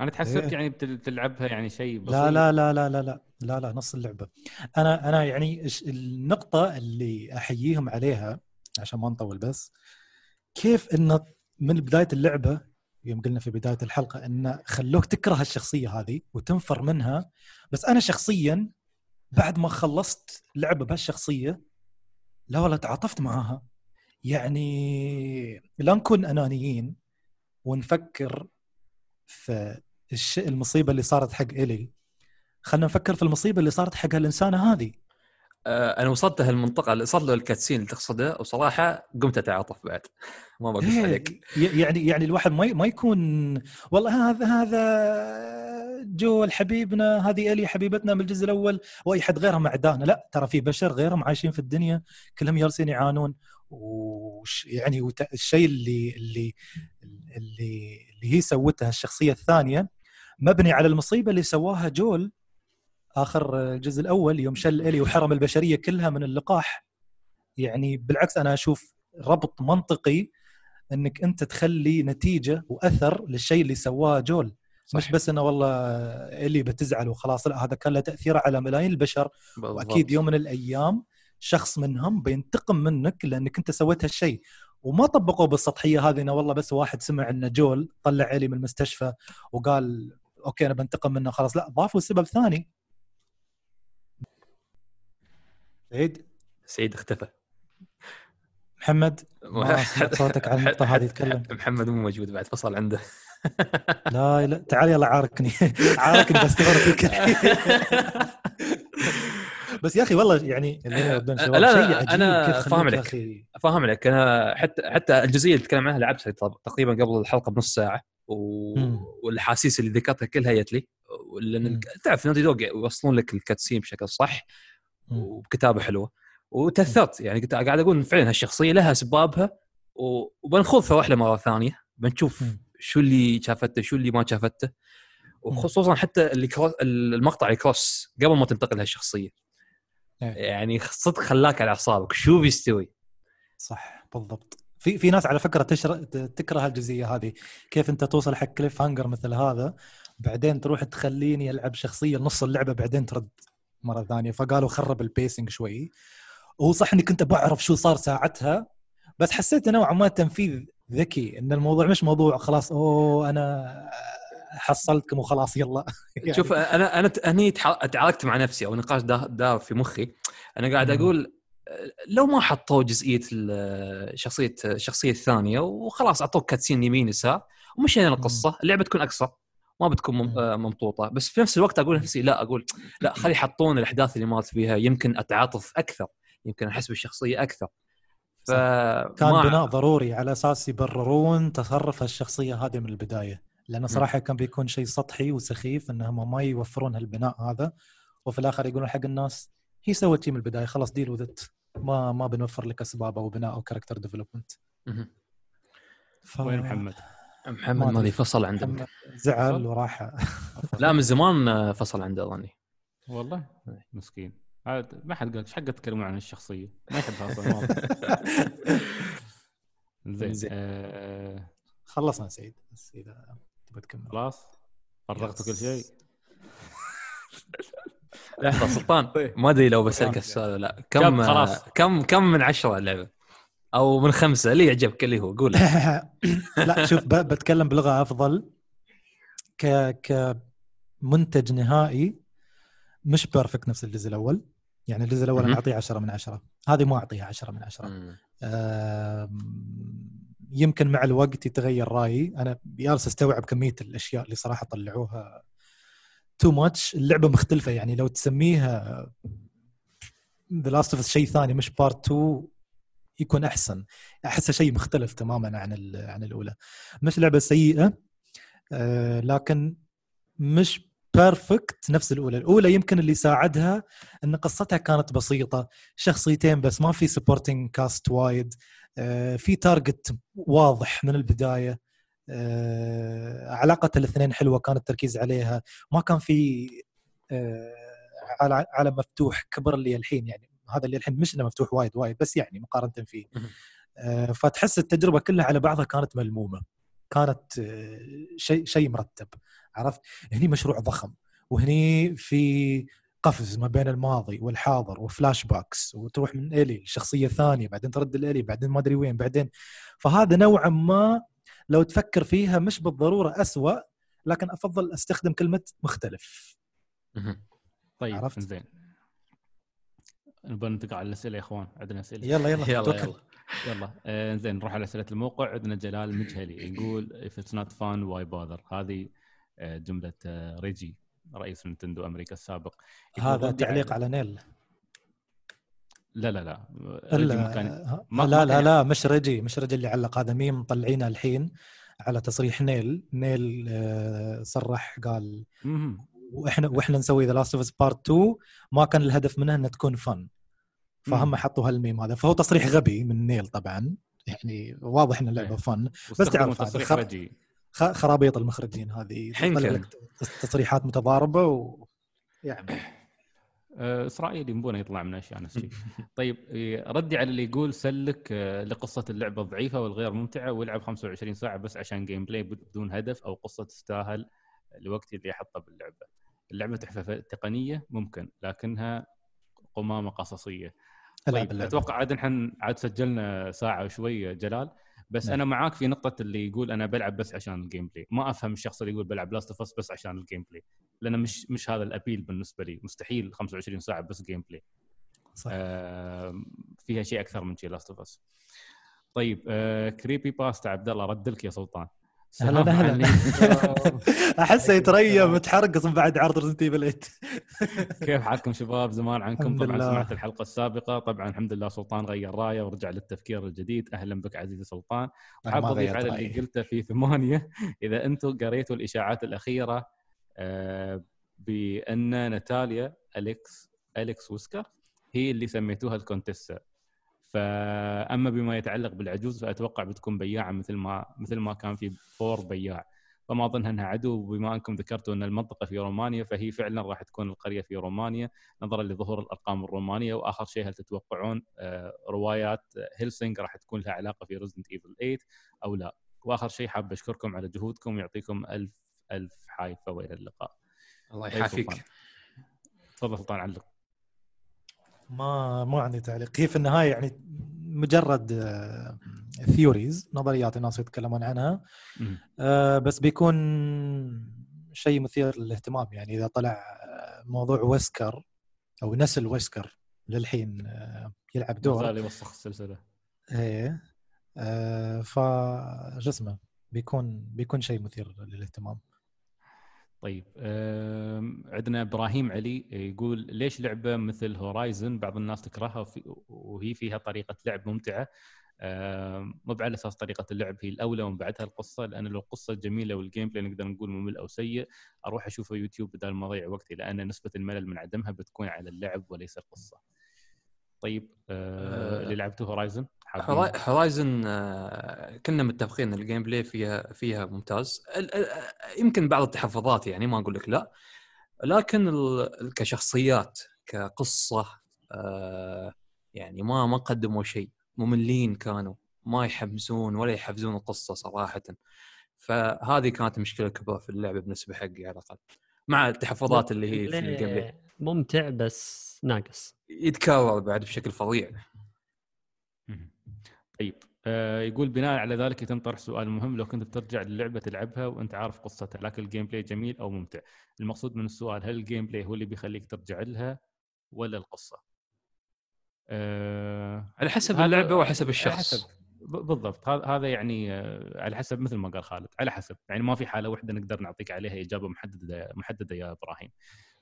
أنا تحسبت إيه. يعني بتل- بتلعبها يعني شيء بسيط. لا لا لا لا لا لا لا لا نص اللعبة. أنا أنا يعني النقطة اللي أحييهم عليها عشان ما نطول بس كيف انه من بداية اللعبة يوم قلنا في بداية الحلقة انه خلوك تكره الشخصية هذه وتنفر منها بس أنا شخصيا بعد ما خلصت لعبة بهالشخصية لا والله تعاطفت معاها. يعني لا نكون أنانيين ونفكر في الش... المصيبة اللي صارت حق إلي. خلينا نفكر في المصيبة اللي صارت حق هالإنسانة هذه. آه، أنا وصلت هالمنطقة اللي صار له الكاتسين اللي تقصده وصراحة قمت أتعاطف بعد. ما بقص إيه، عليك. ي- يعني يعني الواحد ما ما يكون والله هذا هذا جول حبيبنا هذه إلي حبيبتنا من الجزء الأول وأي حد غيرها معدانا لا ترى في بشر غيرهم عايشين في الدنيا كلهم جالسين يعانون. وش يعني وت- الشيء اللي اللي اللي اللي هي سوتها الشخصية الثانية مبني على المصيبة اللي سواها جول آخر الجزء الأول يوم شل إلي وحرم البشرية كلها من اللقاح يعني بالعكس أنا أشوف ربط منطقي إنك أنت تخلي نتيجة وأثر للشيء اللي سواه جول صح. مش بس إنه والله اللي بتزعل وخلاص لا هذا كان له تأثير على ملايين البشر بالضبط. وأكيد يوم من الأيام شخص منهم بينتقم منك لأنك أنت سويت هالشيء وما طبقوا بالسطحية هذه إنه والله بس واحد سمع إن جويل طلع إيلي من المستشفى وقال أوكي أنا بنتقم منه خلاص. لا ضافوا سبب ثاني. سعيد؟ سعيد اختفى. محمد صوتك على النقطة هذه يتكلم. محمد مو موجود بعد فصل عنده. لا لا تعال يلا عاركني. عاركني بستمر فيك بس يا أخي والله يعني يردون شباب لا، لا، خلوك فاهم عليك. فاهم عليك أنا حتى حتى الجزئية اللي تكلم عنها لعبتها تقريبا قبل الحلقة بنص ساعة و... والأحاسيس اللي ذكرتها كلها جت لي لأن. تعرف نادي دوغ يوصلون لك الكاتسين بشكل صح. وبكتابة حلوة وتأثرت يعني كنت قاعد أقول فعلا هالشخصية لها أسبابها وبنخوض في رحله مرة ثانية بنشوف. شو اللي شافته شو اللي ما شافته وخصوصا حتى اللي. المقطع ال cross قبل ما تنتقل هالشخصيه. يعني صدق خلاك على أعصابك شو بيستوي؟ صح بالضبط. في في ناس على فكرة تشر... تكره الجزئية هذه. كيف أنت توصل حق cliffhanger مثل هذا بعدين تروح تخليني ألعب شخصية نص اللعبة بعدين ترد مرة ثانية. فقالوا خرب ال pacing شوي. وهو صح إني كنت بعرف شو صار ساعتها بس حسيت نوعا ما تنفيذ ذكي إن الموضوع مش موضوع خلاص أوه أنا حصلتكم وخلاص يلا. يعني. شوف أنا أنا هني تعاركت مع نفسي أو نقاش دار, دار في مخي. أنا قاعد. أقول لو ما حطوا جزئية شخصية الشخصية الثانية وخلاص أعطوك cutscene يمين يسار ومشينا القصة. اللعبة تكون اقصر ما بتكون مم- مم. ممطوطة. بس في نفس الوقت أقول نفسي لا أقول لا خلي يحطون الأحداث اللي مرت فيها. يمكن أتعاطف أكثر يمكن أحس بالشخصية أكثر. ف كان بناء ضروري على أساس يبررون تصرف الشخصية هذه من البداية. لأنه صراحة كان بيكون شيء سطحي وسخيف إنهم ما يوفرون هالبناء هذا. وفي الآخر يقولون حق الناس هي سوت شيء من البداية خلاص deal with it ما ما بنوفر لك أسباب أو بناء أو character development. ف... وين محمد؟ محمد ما. مالي فصل عنده زعل وراح. لا من زمان فصل عنده أظني. والله؟ مسكين. هذا ما حد قال إيش حق تتكلمون عن الشخصية. ما يحبها أصلا زين. آه خلصنا سعيد بس إذا تبغى تكمل خلاص. فرغت كل شيء. لحظه سلطان. ما أدري لو بسألك السؤال ولا لا. كم خلاص. كم كم من عشرة اللعبه؟ أو من خمسة اللي يعجبك اللي هو قول. لا شوف ب- بتكلم بلغة أفضل. ك كمنتج نهائي مش perfect نفس الجزء الأول. يعني الجزء الأول أنا. أعطيه 10 من 10 هذه ما أعطيها 10 من 10 مم. آم، يمكن مع الوقت يتغير رأيي. أنا جالس أستوعب كمية الأشياء اللي صراحة طلعوها too much اللعبة مختلفة يعني. لو تسميها The Last of شيء ثاني مش Part 2 يكون أحسن. احسها شيء مختلف تماما عن عن الأولى. مش لعبة سيئة آه، لكن مش perfect نفس الأولى. الأولى يمكن اللي ساعدها إن قصتها كانت بسيطة شخصيتين بس ما في supporting cast وايد. في target واضح من البداية. آه، علاقة الاثنين حلوة كان التركيز عليها. ما كان في آه، على مفتوح كبر اللي الحين يعني. هذا اللي الحين مش إنه مفتوح وايد وايد بس يعني مقارنة فيه. آه، فتحس التجربة كلها على بعضها كانت ملمومة. كانت آه، شيء شيء مرتب عرفت؟ هني مشروع ضخم وهني في قفز ما بين الماضي والحاضر و flashbacks وتروح من Ellie لشخصية ثانية بعدين ترد ل Ellie بعدين ما أدري وين بعدين. فهذا نوعا ما لو تفكر فيها مش بالضرورة أسوأ لكن أفضل أستخدم كلمة مختلف. طيب عرفت؟ زين نبغى ننتقل على الأسئلة يا إخوان. عندنا أسئلة. يلا يلا يلا توكل. يلا. يلا. آه زين نروح على أسئلة الموقع. عندنا جلال المجهلي يقول if it's not fun why bother? هذه آه جملة آه ريجي. رئيس نينتندو أمريكا السابق. هذا تعليق على- نيل. لا لا لا. ريجي ما لا ما- لا لا, مش رجي مش رجي اللي علق. هذا ميم مطلعينه الحين على تصريح نيل. نيل آه، صرح قال. وإحنا وإحنا نسوي The Last of Part 2 ما كان الهدف منها انها تكون fun فهم. حطوا هالميم هذا. فهو تصريح غبي من نيل طبعا. يعني واضح ان اللعبه إيه. fun واستخدموا تعرف هذا تصريح خر- خ- خرابيط المخرجين هذه. لك تصريحات متضاربة و يعني آه، إسرائيلي يبونه يطلع من أشياء نفس. طيب إيه، ردي على اللي يقول سلك آه، لقصة اللعبة الضعيفة والغير ممتعة والعب 25 ساعة بس عشان gameplay بدون هدف أو قصة تستاهل الوقت اللي احطه باللعبة. اللعبة تحفة تقنية ممكن لكنها قمامة قصصية. طيب. أتوقع عاد نحن عاد سجلنا ساعة وشويه جلال بس نعم. أنا معاك في نقطة اللي يقول أنا بلعب بس عشان ال gameplay ما أفهم الشخص اللي يقول بلعب Last of بس عشان ال gameplay لأنه مش مش هذا ال appeal بالنسبة لي. مستحيل 25 ساعة بس gameplay صح. آه فيها شيء أكثر من شيء Last of Us طيب آه Creepypasta عبد الله رد لك يا سلطان. أهلا عليكم. أحسه يتريم متحرقص من بعد عرض Resident Evil 8 كيف حالكم شباب؟ زمان عنكم. طبعا. سمعت الحلقة السابقة. طبعا الحمد لله سلطان غير راية ورجع للتفكير الجديد. أهلا بك عزيزي سلطان. حاب أضيف على اللي. قلته في ثمانية. إذا أنتم قريتوا الإشاعات الأخيرة آه، بأن ناتاليا أليكس أليكس ويسكر هي اللي سميتوها الكونتيستا فأما بما يتعلق بالعجوز فأتوقع بتكون بياعة مثل ما مثل ما كان في فور بياع. فما أظن أنها عدو بما أنكم ذكرتوا أن المنطقة في رومانيا فهي فعلا راح تكون القرية في رومانيا نظرا لظهور الأرقام الرومانية. وآخر شيء هل تتوقعون آه، روايات هيلسينج راح تكون لها علاقة في ريزدنت ايفل 8 أو لا؟ وآخر شيء حاب أشكركم على جهودكم ويعطيكم ألف ألف حايفة وإلى اللقاء. الله يحافيك. تفضل سلطان علق ما ما عندي تعليق. هي في النهاية يعني مجرد ثيوريز نظريات الناس يتكلمون عنها. آه، بس بيكون شيء مثير للاهتمام. يعني إذا طلع آه، موضوع ويسكر أو نسل ويسكر للحين آه، يلعب دور. زال يوسخ السلسلة. إيه. آه، ف شو اسمه بيكون بيكون شيء مثير للاهتمام. طيب عندنا إبراهيم علي يقول ليش لعبة مثل Horizon بعض الناس تكرهها وهي فيها طريقة لعب ممتعة؟ مو على أساس طريقة اللعب هي الأولى ومن بعدها القصة لأن لو القصة جميلة وال gameplay نقدر نقول ممل أو سيء أروح أشوفه يوتيوب بدل ما أضيع وقتي لأن نسبة الملل من عدمها بتكون على اللعب وليس القصة. طيب أه أه، اللي لعبته Horizon Horizon آه، كنا متفقين إن ال gameplay فيها فيها ممتاز. يمكن بعض التحفظات يعني ما أقول لك لا. لكن كشخصيات كقصة آه، يعني ما ما قدموا شيء. مملين كانوا ما يحمسون ولا يحفزون القصة صراحة. فهذه كانت مشكلة كبرى في اللعبة بالنسبة حقي على الأقل مع التحفظات اللي هي في ال game play ممتع بس ناقص. يتكرر بعد بشكل فظيع. طيب آه يقول بناء على ذلك يتم طرح سؤال مهم. لو كنت بترجع للعبة تلعبها وأنت عارف قصتها لكن ال game play جميل أو ممتع المقصود من السؤال هل ال game play هو اللي بيخليك ترجع لها ولا القصة؟ آه على حسب اللعبة وحسب الشخص. حسب بالضبط. هذا يعني آه، على حسب مثل ما قال خالد على حسب. يعني ما في حالة واحدة نقدر نعطيك عليها إجابة محددة محددة يا إبراهيم.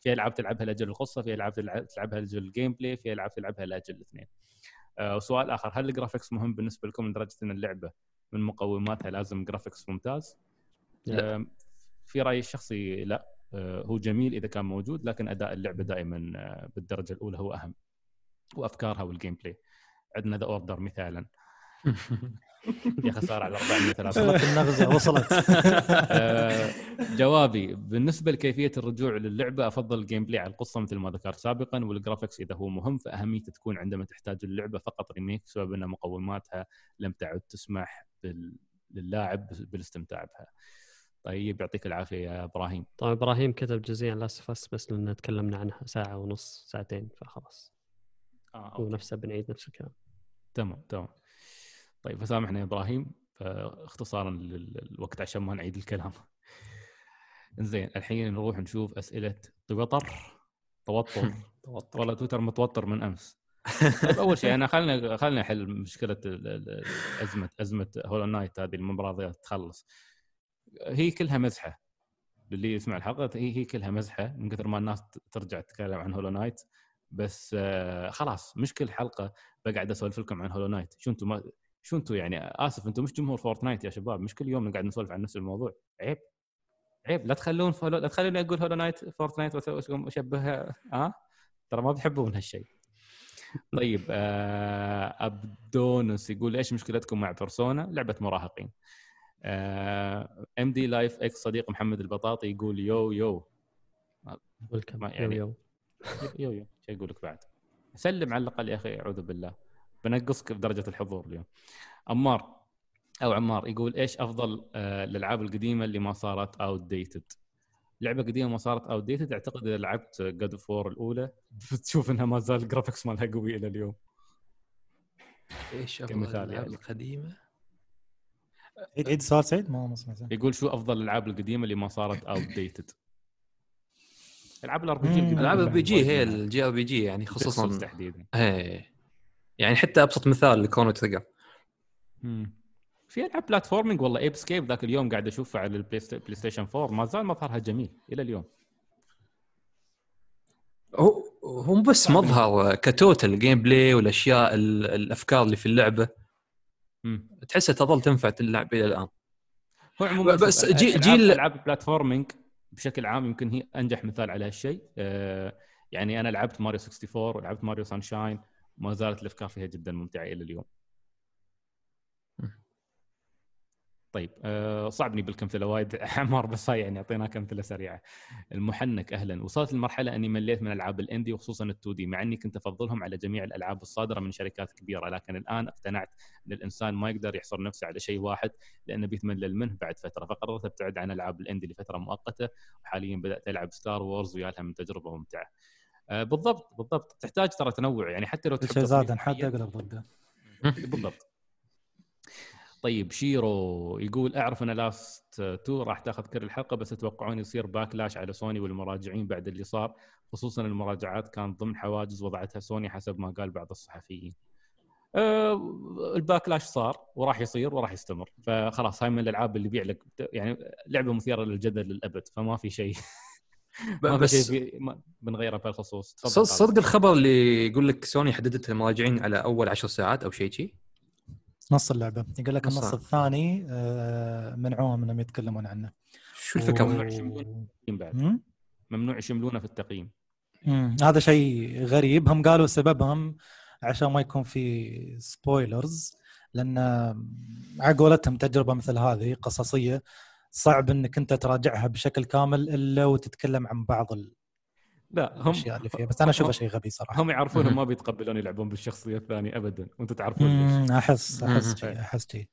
في ألعاب تلعبها لأجل القصة في ألعاب تلع- تلعبها لأجل ال game play في ألعاب تلعبها لأجل الاثنين. آه، وسؤال آخر. هل ال graphics مهم بالنسبة لكم لدرجة أن اللعبة من مقوماتها لازم graphics ممتاز؟ لا. في رايي الشخصي لا. هو جميل إذا كان موجود لكن أداء اللعبة دائما بالدرجة الأولى هو أهم. وأفكارها وال game play عندنا The Order مثالا. يا خساره على 400 وصلت النغزة وصلت. آه، جوابي بالنسبة لكيفية الرجوع للعبة أفضل ال game play على القصة مثل ما ذكرت سابقا وال graphics إذا هو مهم فأهميته تكون عندما تحتاج اللعبة فقط remake بسبب أن مقوماتها لم تعد تسمح بال... للاعب بالاستمتاع بها. طيب يعطيك العافية يا إبراهيم. طبعا إبراهيم كتب جزئيا Last of بس لأن تكلمنا عنها ساعة ونص ساعتين فخلاص. آه هو نفسه بنعيد نفس الكلام تمام تمام. طيب فسامحنا يا إبراهيم. اختصارا للوقت عشان ما نعيد الكلام. زين الحين نروح نشوف أسئلة تويتر. توتر. توتر. والله تويتر متوتر من أمس. طيب أول شيء أنا خلينا خلينا نحل مشكلة ازمه أزمة Hollow Knight هذه المباراة تخلص. هي كلها مزحة. للي يسمع الحلقة هي هي كلها مزحة من كثر ما الناس ترجع تتكلم عن Hollow Knight بس آه، خلاص مش كل حلقة بقعد أسولف لكم عن هولو نايت شو أنتم ما شو أنتم يعني آسف أنتم مش جمهور فورتنايت يا شباب مش كل يوم نقعد نسولف عن نفس الموضوع. عيب عيب لا تخلون فولو لا تخلوني أقول هولو نايت فورتنايت وأشبهها. ها ترى ما بتحبون هالشيء طيب آه ابدونس يقول إيش مشكلتكم مع بيرسونا لعبة مراهقين. ام دي لايف إكس صديق محمد البطاطي يقول يو يو. يعني- yo. yo yo. شو يقول لك بعد. سلم على الأقل يا أخي أعوذ بالله. بنقصك بدرجة الحضور اليوم. عمار أو عمار يقول إيش أفضل آه، الألعاب القديمة اللي ما صارت outdated لعبة قديمة ما صارت outdated أعتقد إذا لعبت God of War الأولى بتشوف إنها ما زال ال graphics مالها قوي إلى اليوم. إيش أفضل الالعاب يعني. القديمة؟ عيد عيد السؤال سعيد؟ ما يقول شو أفضل الألعاب القديمة اللي ما صارت outdated ألعاب ال RPG ألعاب بعد ال PG هي. ال JRPG يعني خصوصا تحديدا. إيه. يعني حتى أبسط مثال ل Chrono Trigger. في ألعاب platforming والله Ape Escape ذاك اليوم قاعد اشوفها على البلاي ست- بلاي ستيشن 4 ما زال مظهرها جميل إلى اليوم. هو هو مو بس مظهر ك total game play والأشياء ال- الأفكار اللي في اللعبة. تحسها تظل تنفع تلعب إلى الآن. هو عموما بس شوف، جي- ألعاب- جيل- ألعاب ال platforming بشكل عام يمكن هي أنجح مثال على هالشيء. آه، يعني أنا لعبت ماريو 64 ولعبت ماريو Sunshine ما زالت الأفكار فيها جدا ممتعة إلى اليوم. طيب أه صعب نيب لك أمثلة وايد عمار بس هاي يعني اعطيناك امثله سريعة. المحنك أهلا. وصلت لمرحلة أني مليت من ألعاب ال indie وخصوصا ال 2D مع أني كنت أفضلهم على جميع الألعاب الصادرة من شركات كبيرة لكن الآن اقتنعت أن الإنسان ما يقدر يحصر نفسه على شيء واحد لأنه بيتملل منه بعد فترة فقررت أبتعد عن ألعاب ال indie لفترة مؤقتة وحاليا بدأت ألعب Star Wars ويا لها من تجربة ممتعة. أه بالضبط بالضبط. تحتاج ترى تنوع يعني حتى لو تحب شيء زاد معين- اقلب ضده. بالضبط. طيب شيرو يقول أعرف أن Last 2 راح تاخذ كل الحلقة بس تتوقعون يصير backlash على سوني والمراجعين بعد اللي صار خصوصا المراجعات كانت ضمن حواجز وضعتها سوني حسب ما قال بعض الصحفيين. أه الباكلاش صار وراح يصير وراح يستمر فخلاص هاي من الألعاب اللي يبيع لك يعني لعبة مثيرة للجدل للأبد فما في شيء. ما بس شيء بنغيره بهالخصوص. صدق, الخبر اللي يقول لك سوني حددت المراجعين على أول عشر ساعات أو شيء شي؟ نص اللعبة يقول لك نص النص. الثاني آه، منعوهم انهم يتكلمون عنه شو الفكرة؟ ممنوع يشملون بعد مم؟ ممنوع يشملونه في التقييم مم. هذا شيء غريب هم قالوا سببهم عشان ما يكون في سبويلرز لأن على قولتهم تجربة مثل هذه قصصية صعب إنك أنت تراجعها بشكل كامل إلا وتتكلم عن بعض لا هم الاشياء اللي فيها بس أنا اشوفها شيء غبي صراحة. هم يعرفون. ما بيتقبلون يلعبون بالشخصية الثانية ابدا. وأنتم تعرفون ليش. أحس أحس. شيء أحس شيء.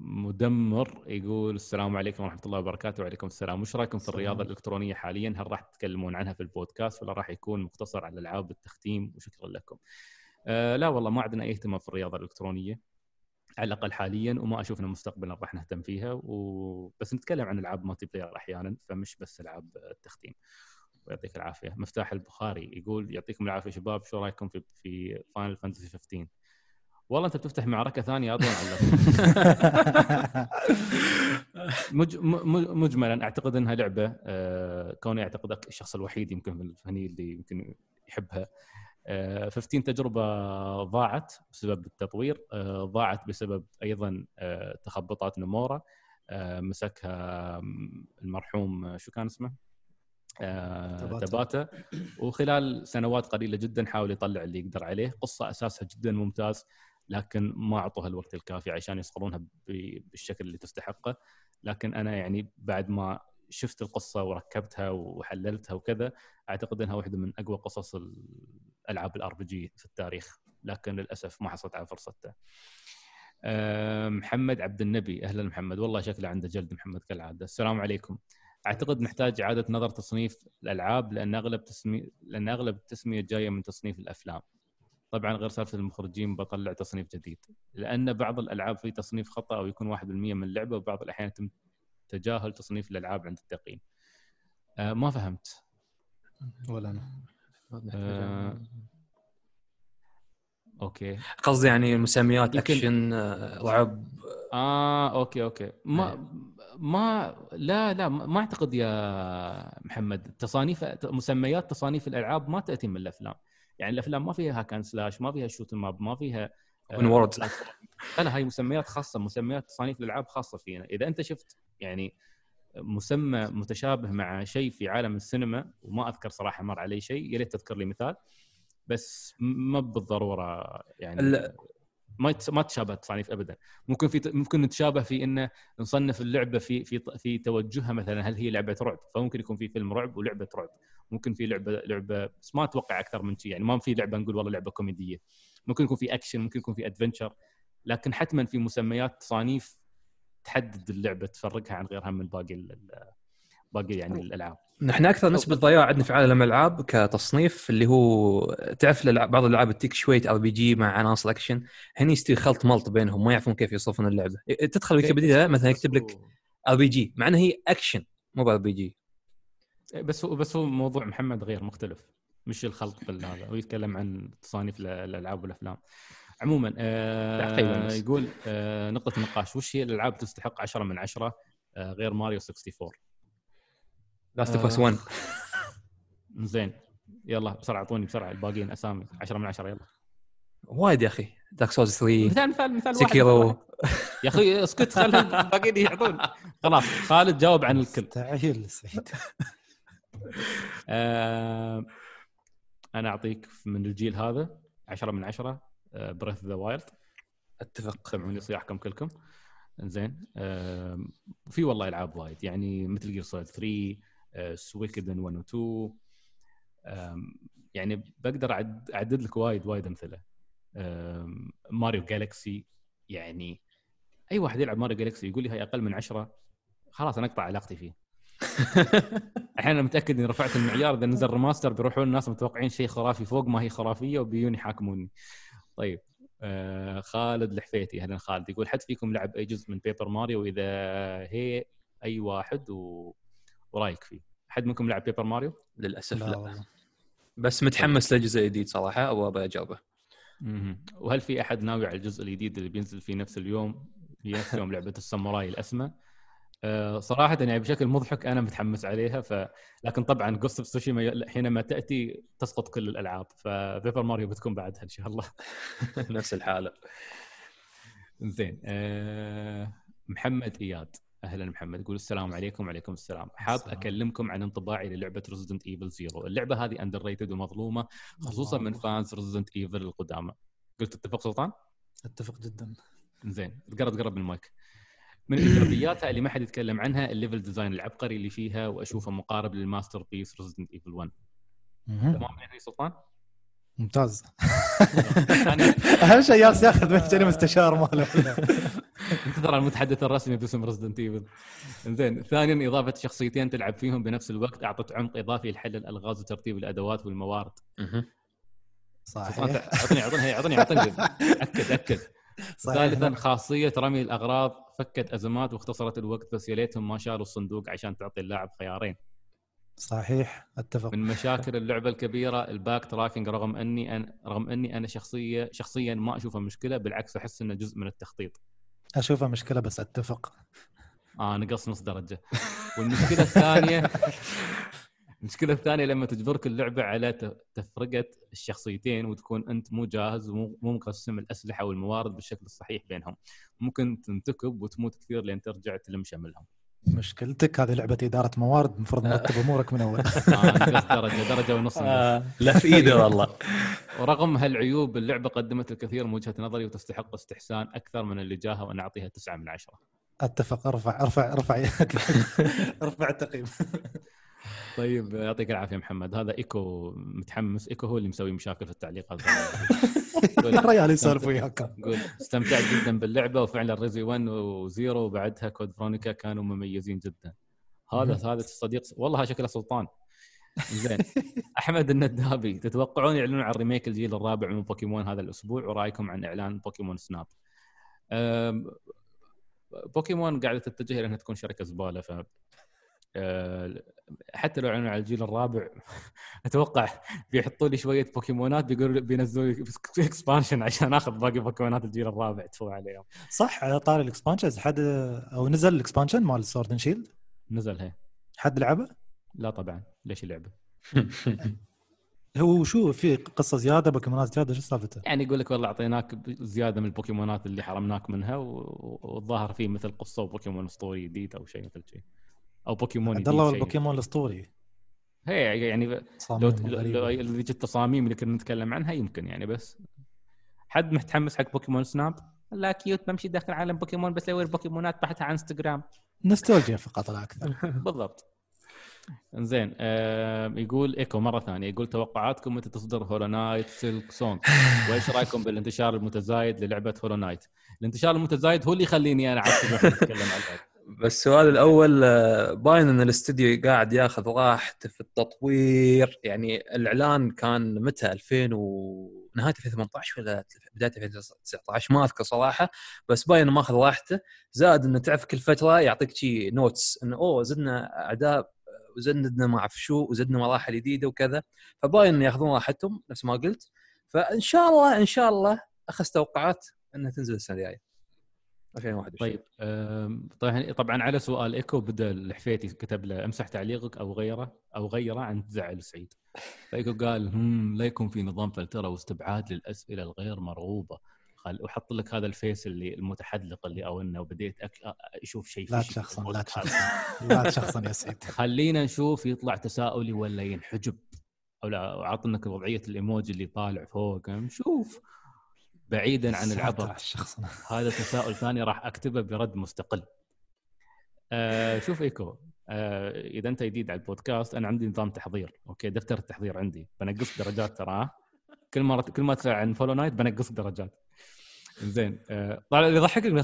مدمر يقول السلام عليكم ورحمة الله وبركاته وعليكم السلام. وش رأيكم في الرياضة. الإلكترونية حاليا؟ هل راح تتكلمون عنها في البودكاست ولا راح يكون مقتصر على العاب التختيم وشكرا لكم. أه لا والله ما عندنا أي اهتمام في الرياضة الإلكترونية. على الأقل حاليا وما أشوف ان مستقبلا راح نهتم فيها و... بس نتكلم عن ألعاب multiplayer أحيانا فمش بس ألعاب التختيم. ويعطيك العافية. مفتاح البخاري يقول يعطيكم العافية شباب شو رأيكم في في Final Fantasy 15 والله أنت بتفتح معركة ثانية أظن مج... مجملا أعتقد إنها لعبة آه، كوني اعتقد الشخص الوحيد يمكن في الفني اللي يمكن يحبها. 15 تجربة ضاعت بسبب التطوير آه، ضاعت بسبب أيضا آه، تخبطات نمورا آه، مسكها المرحوم آه، شو كان اسمه؟ آه، تباتا. وخلال سنوات قليلة جدا حاول يطلع اللي يقدر عليه قصة أساسها جدا ممتاز لكن ما أعطوها الوقت الكافي عشان يصقلونها بالشكل اللي تستحقه لكن أنا يعني بعد ما شفت القصة وركبتها وحللتها وكذا أعتقد إنها واحدة من أقوى قصص الالعاب ال RPG في التاريخ لكن للأسف ما حصلت على فرصته. أه، محمد عبد النبي أهلا محمد. والله شكله عنده جلد محمد كالعادة. السلام عليكم. أعتقد نحتاج إعادة نظر تصنيف الألعاب لأن أغلب تسميه لأن أغلب التسمية جاية من تصنيف الأفلام. طبعا غير سالفة المخرجين بطلع تصنيف جديد. لأن بعض الألعاب في تصنيف خطأ أو يكون 1% من اللعبه وبعض الأحيان يتم تجاهل تصنيف الألعاب عند التقييم. أه ما فهمت. ولا أنا. آه، أوكي. قصدي يعني مسميات يمكن- أكشن آه، رعب. آه okay okay. ما ما لا لا ما أعتقد يا محمد. تصانيف مسميات تصانيف الألعاب ما تأتي من الأفلام. يعني الأفلام ما فيها hack and slash ما فيها shoot 'em up ما فيها آه، open world. لا لا هاي مسميات خاصة مسميات تصانيف الألعاب خاصة فينا. إذا أنت شفت يعني مسمى متشابه مع شيء في عالم السينما وما أذكر صراحة مر علي شيء يا ريت تذكر لي مثال بس ما بالضرورة يعني ال- ما ما تشابه تصانيف ابدا. ممكن في ممكن نتشابه في إنه نصنف اللعبة في في في توجهها مثلا هل هي لعبة رعب؟ فممكن يكون في فيلم رعب ولعبة رعب. ممكن في لعبة لعبة بس ما أتوقع أكثر من شيء يعني ما في لعبة نقول والله لعبة كوميدية. ممكن يكون في أكشن ممكن يكون في أدفنشر لكن حتما في مسميات تصانيف تحدد اللعبة تفرقها عن غيرها من باقي باقي يعني الألعاب. نحن أكثر نسبة ضياع عندنا في عالم الألعاب كتصنيف اللي هو تعرف بعض الألعاب تجيك شوية RPG مع عناصر اكشن هني يصير خلط ملط بينهم ما يعرفون كيف يوصفون اللعبة. تدخل ويكيبيديا مثلا يكتب لك RPG مع انها هي اكشن مو RPG بس هو بس هو موضوع محمد غير مختلف مش الخلط في هذا هو يتكلم عن تصانيف ال- الألعاب والأفلام. عموما آه. يقول آه نقطة النقاش وش هي الألعاب تستحق 10 من 10 آه غير ماريو 64 Last of Us آه. 1 زين. يلا بسرعة أعطوني بسرعة الباقيين أسامي. 10 من 10 يلا. وايد يا أخي. Dark Souls 3 مثال مثال مثال واحد. Sekiro. يا أخي اسكت خلي الباقيين يعطون خلاص خالد جاوب عن الكل. تعيل سعيد. آه أنا أعطيك من الجيل هذا 10 من 10 Breath the Wild أتفق. سمعوني صياحكم كلكم. زين في والله ألعاب وايد. يعني مثل Gear Solid 3 Suikoden 1 و 2 آم، يعني بقدر أعدد لك وايد وايد أمثلة. Mario Galaxy يعني أي واحد يلعب Mario Galaxy يقول لي هاي أقل من 10 خلاص أنا أقطع علاقتي فيه. الحين أنا متأكد إني رفعت المعيار إذا نزل remaster بيروحون الناس متوقعين شيء خرافي فوق ما هي خرافية وبيجون يحاكموني. طيب آه خالد الحفيتي أهلا خالد يقول حد فيكم لعب أي جزء من Paper Mario وإذا هي أي واحد و... ورأيك فيه؟ حد منكم لعب Paper Mario؟ للأسف لا لا, بس متحمس للجزء الجديد صراحة وابى أجاوبه. وهل في أحد ناوي على الجزء الجديد اللي بينزل في نفس اليوم؟ في نفس يوم لعبة الساموراي الأسمى. أه صراحة يعني بشكل مضحك أنا متحمس عليها ف لكن طبعا Ghost of Tsushima حينما تأتي تسقط كل الألعاب ف Paper Mario بتكون بعدها إن شاء الله. نفس الحالة. زين أه محمد إياد. أهلا محمد يقول السلام عليكم وعليكم السلام. حاب السلام. أكلمكم عن انطباعي للعبة Resident Evil Zero اللعبة هذه underrated ومظلومة خصوصا من. fans Resident Evil القدامى. قلت اتفق سلطان؟ أتفق جدا. زين تقرب تقرب من المايك. من ايجابياتها اللي ما حد يتكلم عنها ال level design العبقري اللي فيها وأشوفه مقارب لل masterpiece Resident Evil 1 مهم. تمام يعني سلطان؟ ممتاز. ثانيا. أهم شيء ياس ياخذ مجاني مستشار ماله. انت ترى المتحدث الرسمي باسم Resident Evil زين ثانيا إضافة شخصيتين تلعب فيهم بنفس الوقت أعطت عمق إضافي لحل الألغاز وترتيب الأدوات والموارد. صحيح. أعطني أعطني أعطني أعطني. أكد أكد. ثالثا خاصية رمي الأغراض. فكت أزمات واختصرت الوقت بس يا ليتهم ما شالوا الصندوق عشان تعطي اللاعب خيارين. صحيح أتفق. من مشاكل اللعبة الكبيرة ال backtracking رغم أني أنا رغم أني أنا شخصيه شخصيا ما اشوفها مشكلة بالعكس أحس إنه جزء من التخطيط. اشوفها مشكلة بس أتفق. آه نقص نص درجة. والمشكلة الثانية المشكلة الثانية لما تجبرك اللعبة على تفرقة الشخصيتين وتكون أنت مو جاهز ومو مو مقسم الأسلحة والموارد بالشكل الصحيح بينهم. ممكن تنتكب وتموت كثير لين ترجع تلم شملهم مشكلتك هذه لعبة إدارة موارد المفروض مرتب أمورك من أول. آه، درجه درجة ونص. آه، لا في ايده والله. ورغم هالعيوب اللعبة قدمت الكثير من وجهة نظري وتستحق استحسان أكثر من اللي جاها وأنا أعطيها تسعة من عشرة. أتفق أرفع أرفع أرفع أرفع التقييم. طيب يعطيك العافية محمد. هذا إيكو متحمس إيكو هو اللي مسوي مشاكل في التعليقات الرجال يسولف وياكم يقول استمتعت جدا باللعبة وفعلا Resi 1 و Zero وبعدها Code Veronica كانوا مميزين جدا. هذا هذا الصديق والله شكله سلطان. زين. أحمد الندابي تتوقعون يعلنون عن remake الجيل الرابع من بوكيمون هذا الأسبوع؟ ورأيكم عن إعلان Pokémon Snap؟ بوكيمون قاعدة تتجه إلى أنها تكون شركة زبالة ف حتى لو اعلنوا على الجيل الرابع أتوقع بيحطوا لي شوية بوكيمونات بيقولوا بينزلوا لي expansion عشان آخذ باقي بوكيمونات الجيل الرابع. تفو عليهم. صح على طاري ال expansions حد أو نزل ال expansion مال Sword and Shield نزل هي. حد لعبه؟ لا طبعا. ليش اللعبة؟ هو شو في قصة زيادة بوكيمونات زيادة؟ شو سالفته؟ يعني يقول لك والله أعطيناك زيادة من البوكيمونات اللي حرمناك منها والظاهر في مثل قصة وبوكيمون أسطوري جديد أو شيء مثل شيء. أو بوكيمون عبد الله شيء. والبوكيمون الأسطوري. هي يعني لو تصاميمهم لو اللي تجي التصاميم اللي كنا نتكلم عنها يمكن يعني بس. حد متحمس حق Pokémon Snap لا cute بمشي داخل عالم بوكيمون بسوي البوكيمونات بحطها على انستغرام نوستالجيا فقط لا أكثر. بالضبط. زين آه يقول إيكو مرة ثانية يقول توقعاتكم متى تصدر Hollow Knight Silksong وإيش رأيكم بالانتشار المتزايد للعبة Hollow Knight الانتشار المتزايد هو اللي يخليني أنا عاد أتكلم عن بس السؤال الأول آه، باين إن الاستوديو قاعد ياخذ راحته في التطوير. يعني الإعلان كان متى؟ 2000 و نهاية 2018 ولا بداية 2019 ما أذكر صراحة بس باين إنه ماخذ راحته. زاد إنه تعرف كل فترة يعطيك شي notes إنه أوه زدنا أعداء وزدنا ما أعرف شو وزدنا مراحل جديدة وكذا. فباين إنه ياخذون راحتهم نفس ما قلت. فإن شاء الله إن شاء الله اخذ توقعات إنها تنزل السنة الجاية. 2021 طيب طبعا طبعا على سؤال إيكو بدا الحفيتي كتب له أمسح تعليقك أو غيره أو غيره عن تزعل سعيد. فإيكو قال هم لا يكون في نظام فلترة واستبعاد للأسئلة الغير مرغوبة. خل وحط لك هذا الفيس اللي المتحدلق اللي أو إنه بديت أك... أشوف شيء لا تشخصن لا. تشخصن لا تشخصن يا سعيد. خلينا نشوف يطلع تساؤلي ولا ينحجب. أو لا عطنك وضعية الإيموجي اللي طالع فوق. نشوف. بعيدا عن الشخصنة هذا تساؤل ثاني راح أكتبه برد مستقل. آه شوف إيكو آه إذا أنت جديد على البودكاست أنا عندي نظام تحضير أوكي دفتر التحضير عندي بنقص درجات ترى؟ كل مرة كل ما تسال عن Hollow Knight بنقص درجات. زين آه طبعا اللي يضحكك ان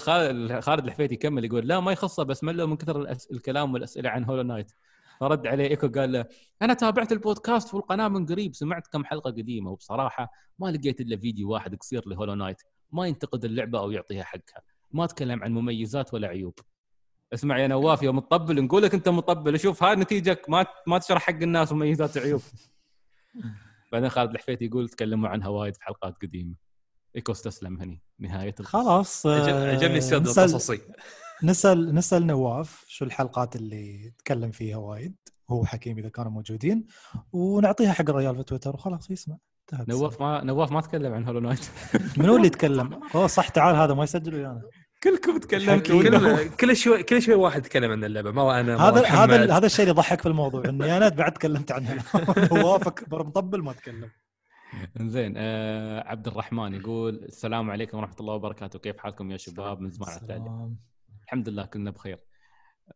خالد الحفيدي يكمل يقول لا ما يخصه بس مله من كثر الأس... الكلام والأسئلة عن Hollow Knight. فرد عليه إيكو قال له أنا تابعت البودكاست والقناه من قريب سمعت كم حلقة قديمة وبصراحة ما لقيت إلا فيديو واحد قصير ل Hollow Knight ما ينتقد اللعبة أو يعطيها حقها ما تكلم عن مميزات ولا عيوب. اسمع يا نواف يوم تطبل نقول لك أنت مطبل شوف هاي نتيجتك ما ما تشرح حق الناس مميزات وعيوب. بعدين خالد الحفيتي يقول تكلموا عنها وايد في حلقات قديمة. إيكو استسلم هني نهاية القصة. خلاص عجب- آه، عجبني السرد القصصي. نسأل نسأل نواف شو الحلقات اللي تكلم فيها وايد هو حكيم إذا كانوا موجودين ونعطيها حق الرجال في تويتر وخلاص يسمع انتهت نواف ما نواف ما تكلم عن Hollow Knight منو اللي يتكلم؟ أوه صح تعال هذا ما يسجل ويانا. كلكم تكلمتوا كل كل شوي كل شوي واحد يتكلم عن اللعبة ما أنا ما هذا محمد. هذا هذا الشيء اللي يضحك في الموضوع إني أنا بعد تكلمت عنها نواف اكبر مطبل ما تكلم. زين آه عبد الرحمن يقول السلام عليكم ورحمة الله وبركاته كيف حالكم يا شباب؟ من زمان على التعليق. الحمد لله كلنا بخير.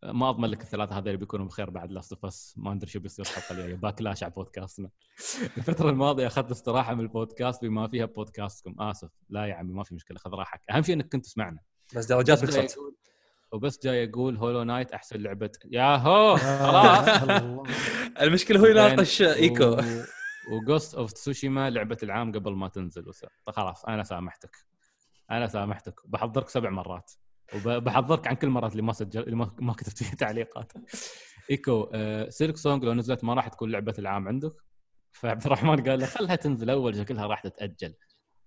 آه، ما أضمن لك الثلاثة هذول بيكونوا بخير بعد Last of Us ما أدري شو بيصير الحلقة الجاية. backlash على بودكاستنا. الفترة الماضية أخذت استراحة من البودكاست بما فيها بودكاستكم. آسف. لا يا عمي ما في مشكلة. خذ راحتك. أهم شيء إنك كنت تسمعنا. بس درجات بس وبس جاي أقول Hollow Knight أحسن لعبة. ياهو! خلاص. الله. المشكلة هو يناقش إيكو. و Ghost of Tsushima لعبة العام قبل ما تنزل. خلاص أنا سامحتك. أنا سامحتك. بحضرك سبع مرات. وبحضرك عن كل مرات اللي ما سجل اللي ما, كتبت فيها تعليقات. إيكو آه Silksong لو نزلت ما راح تكون لعبة العام عندك. فعبد الرحمن قال له خلها تنزل أول شكلها راح تتأجل.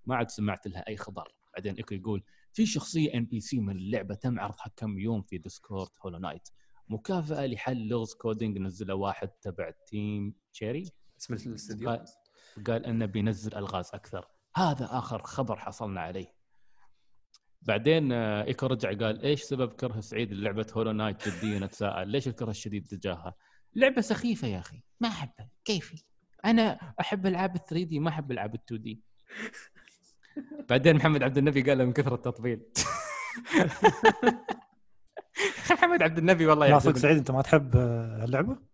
ما عاد سمعت لها أي خبر. بعدين إيكو يقول في شخصية NPC من اللعبة تم عرضها كم يوم في Discord Hollow Knight مكافأة لحل لغز coding نزله واحد تبع Team Cherry اسم الاستديو قال إنه بينزل ألغاز أكثر. هذا آخر خبر حصلنا عليه. بعدين آه، إيكو رجع قال إيش سبب كره سعيد للعبة Hollow Knight جديا نتساءل ليش الكره الشديد تجاهها؟ لعبة سخيفة يا أخي ما أحبها كيفي أنا أحب ألعاب ال 3D ما أحب ألعاب ال 2D بعدين محمد عبد النبي قال له من كثر التطبيل محمد عبد النبي والله لا صدق سعيد أنت ما تحب آه، اللعبة؟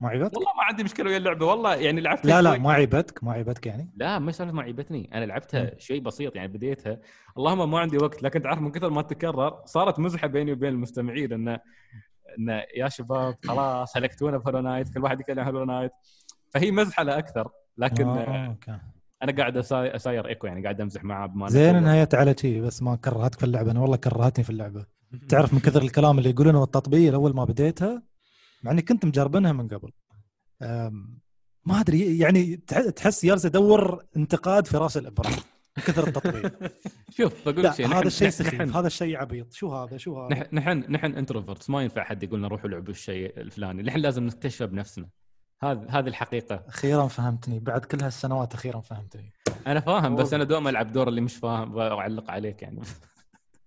ما عيبتك؟ والله ما عندي مشكلة ويا اللعبة والله يعني لعبتها لا لا. ما عيبتك ما عيبتك يعني لا ما سالفة ما عيبتني أنا لعبتها شيء بسيط يعني بديتها اللهم ما عندي وقت لكن تعرف من كثر ما تكرر صارت مزحة بيني وبين المستمعين انه انه يا شباب خلاص هلكتونا ب Hollow Knight كل واحد يتكلم Hollow Knight فهي مزحة لا أكثر لكن آه. أوكي. أنا قاعد أساير إيكو يعني قاعد أمزح معاه بما زين جت على شي بس ما كرهتك في اللعبة أنا والله كرهتني في اللعبة تعرف من كثر الكلام اللي يقولونه والتطبيل اول ما بديتها مع إني كنت مجربنها من قبل. ما أدري يعني تح- تحس جالس ادور انتقاد في رأس الابره من كثر التطبيل شوف بقول شيء هذا الشيء سخيف هذا الشيء عبيط. شو هذا؟ شو هذا؟ نحن نحن انتروفرتس ما ينفع حد يقول لنا روحوا لعبوا الشيء الفلاني. نحن لازم نكتشفه بنفسنا هذه هذه الحقيقة. أخيرا فهمتني. بعد كل هالسنوات أخيرا فهمتني. أنا فاهم بس. أنا دوم ألعب دور اللي مش فاهم وأعلق عليك يعني.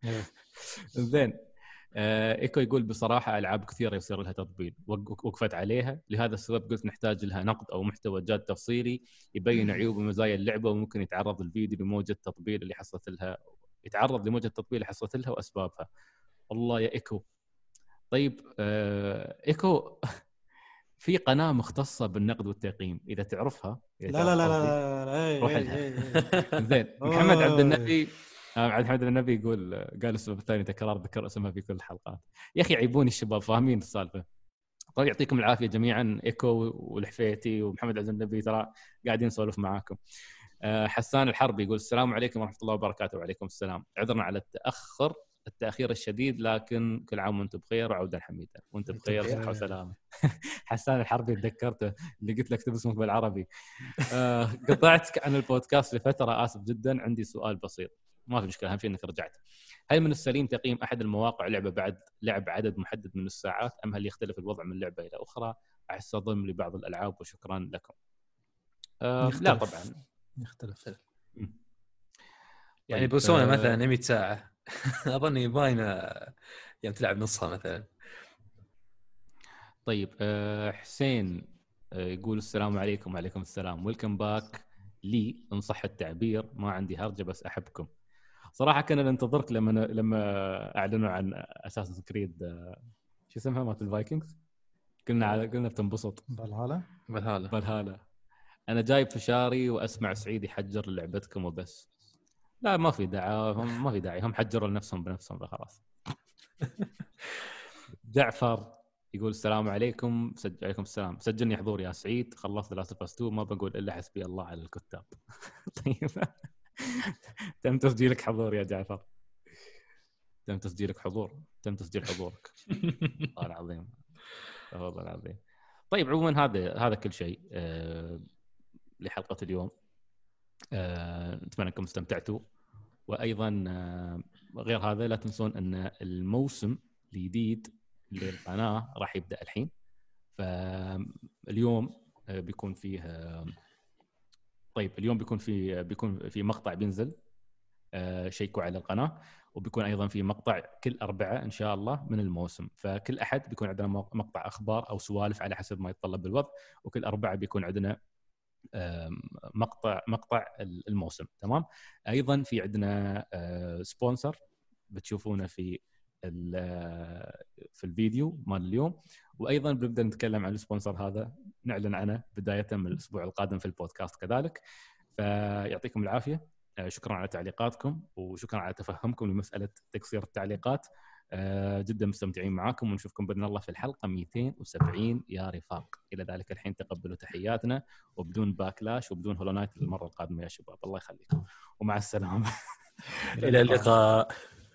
زين. آه إيكو يقول بصراحة ألعاب كثيرة يصير لها تطبيل. وق- وقفت عليها. لهذا السبب قلت نحتاج لها نقد أو محتوى جاد تفصيلي يبين عيوب ومزايا اللعبة وممكن يتعرض الفيديو لموجة تطبيل اللي حصلت لها يتعرض لموجة تطبيل اللي حصلت لها وأسبابها. والله يا إيكو. طيب آه إيكو في قناة مختصة بالنقد والتقييم. إذا تعرفها إذا لا لا لا تعرف لا لا روح لا لها. زين محمد عبد. النبي آه، عبد النبي يقول قال السبب الثاني تكرار ذكر اسمها في كل الحلقات يا أخي عيبوني الشباب فاهمين السالفة. طيب يعطيكم العافية جميعا إيكو والحفيتي ومحمد عبد النبي ترى قاعدين نسولف معاكم. آه، حسان الحربي يقول السلام عليكم ورحمة الله وبركاته وعليكم السلام. عذرنا على التأخر التأخير الشديد لكن كل عام وأنتم بخير وعودا حميدا. وأنتم بخير. صحة وسلامة. حسان الحربي تذكرته اللي قلت لك اكتب اسمك بالعربي. آه، قطعتك عن البودكاست لفترة آسف جدا عندي سؤال بسيط. ما في مشكلة أهم شيء إنك رجعت. هل من السليم تقييم أحد المواقع لعبة بعد لعب عدد محدد من الساعات أم هل يختلف الوضع من لعبة إلى أخرى؟ احس ضم لبعض الألعاب وشكرا لكم. آه لا. طبعا. يختلف. يعني طيب، بوسونا آه، مثلا 100 ساعة. أظني باينه يوم تلعب نصها مثلا. طيب آه، حسين آه، يقول السلام عليكم. وعليكم السلام. welcome back لي. إن صح التعبير ما عندي هرجة بس أحبكم. صراحة كنا ننتظرك لما لما أعلنوا عن Assassin's Creed شو اسمها؟ مالت ال Vikings. قلنا على قلنا بتنبسط. Valhalla Valhalla Valhalla أنا جايب فشاري وأسمع سعيد يحجر لعبتكم وبس. لا ما في داعي. هم ما في داعي. هم حجروا لنفسهم بنفسهم فخلاص. جعفر يقول السلام عليكم. سج... عليكم السلام. سجلني حضور يا سعيد. خلصت Last of 2 ما بقول إلا حسبي الله على الكتاب. طيب. تم تسجيلك حضور يا جعفر. تم تسجيلك حضور. تم تسجيل حضورك. والله العظيم. والله العظيم. طيب عموما هذا هذا كل شيء آه، لحلقة اليوم. آه، نتمنى أنكم استمتعتوا. وأيضا آه، غير هذا لا تنسون أن الموسم الجديد للقناة راح يبدأ الحين. فاليوم بيكون فيه طيب اليوم بيكون في بيكون في مقطع بينزل آه، شيكوا على القناة وبيكون أيضا في مقطع كل اربعاء إن شاء الله من الموسم. فكل أحد بيكون عندنا مق- مقطع أخبار أو سوالف على حسب ما يتطلب الوضع وكل اربعاء بيكون عندنا مقطع مقطع الموسم. تمام؟ أيضا في عندنا آه، sponsor بتشوفونه في في الفيديو مال اليوم. وأيضا بنبدأ نتكلم عن ال sponsor هذا. نعلن عنه بداية من الأسبوع القادم في البودكاست كذلك. فيعطيكم العافية. آه، شكرا على تعليقاتكم وشكرا على تفهمكم لمسألة تقصير التعليقات. آه، جدا مستمتعين معاكم ونشوفكم بإذن الله في الحلقة 270 يا رفاق. إلى ذلك الحين تقبلوا تحياتنا وبدون باكلاش وبدون هولو نايت المره القادمة يا شباب. الله يخليكم. ومع السلامة. إلى اللقاء.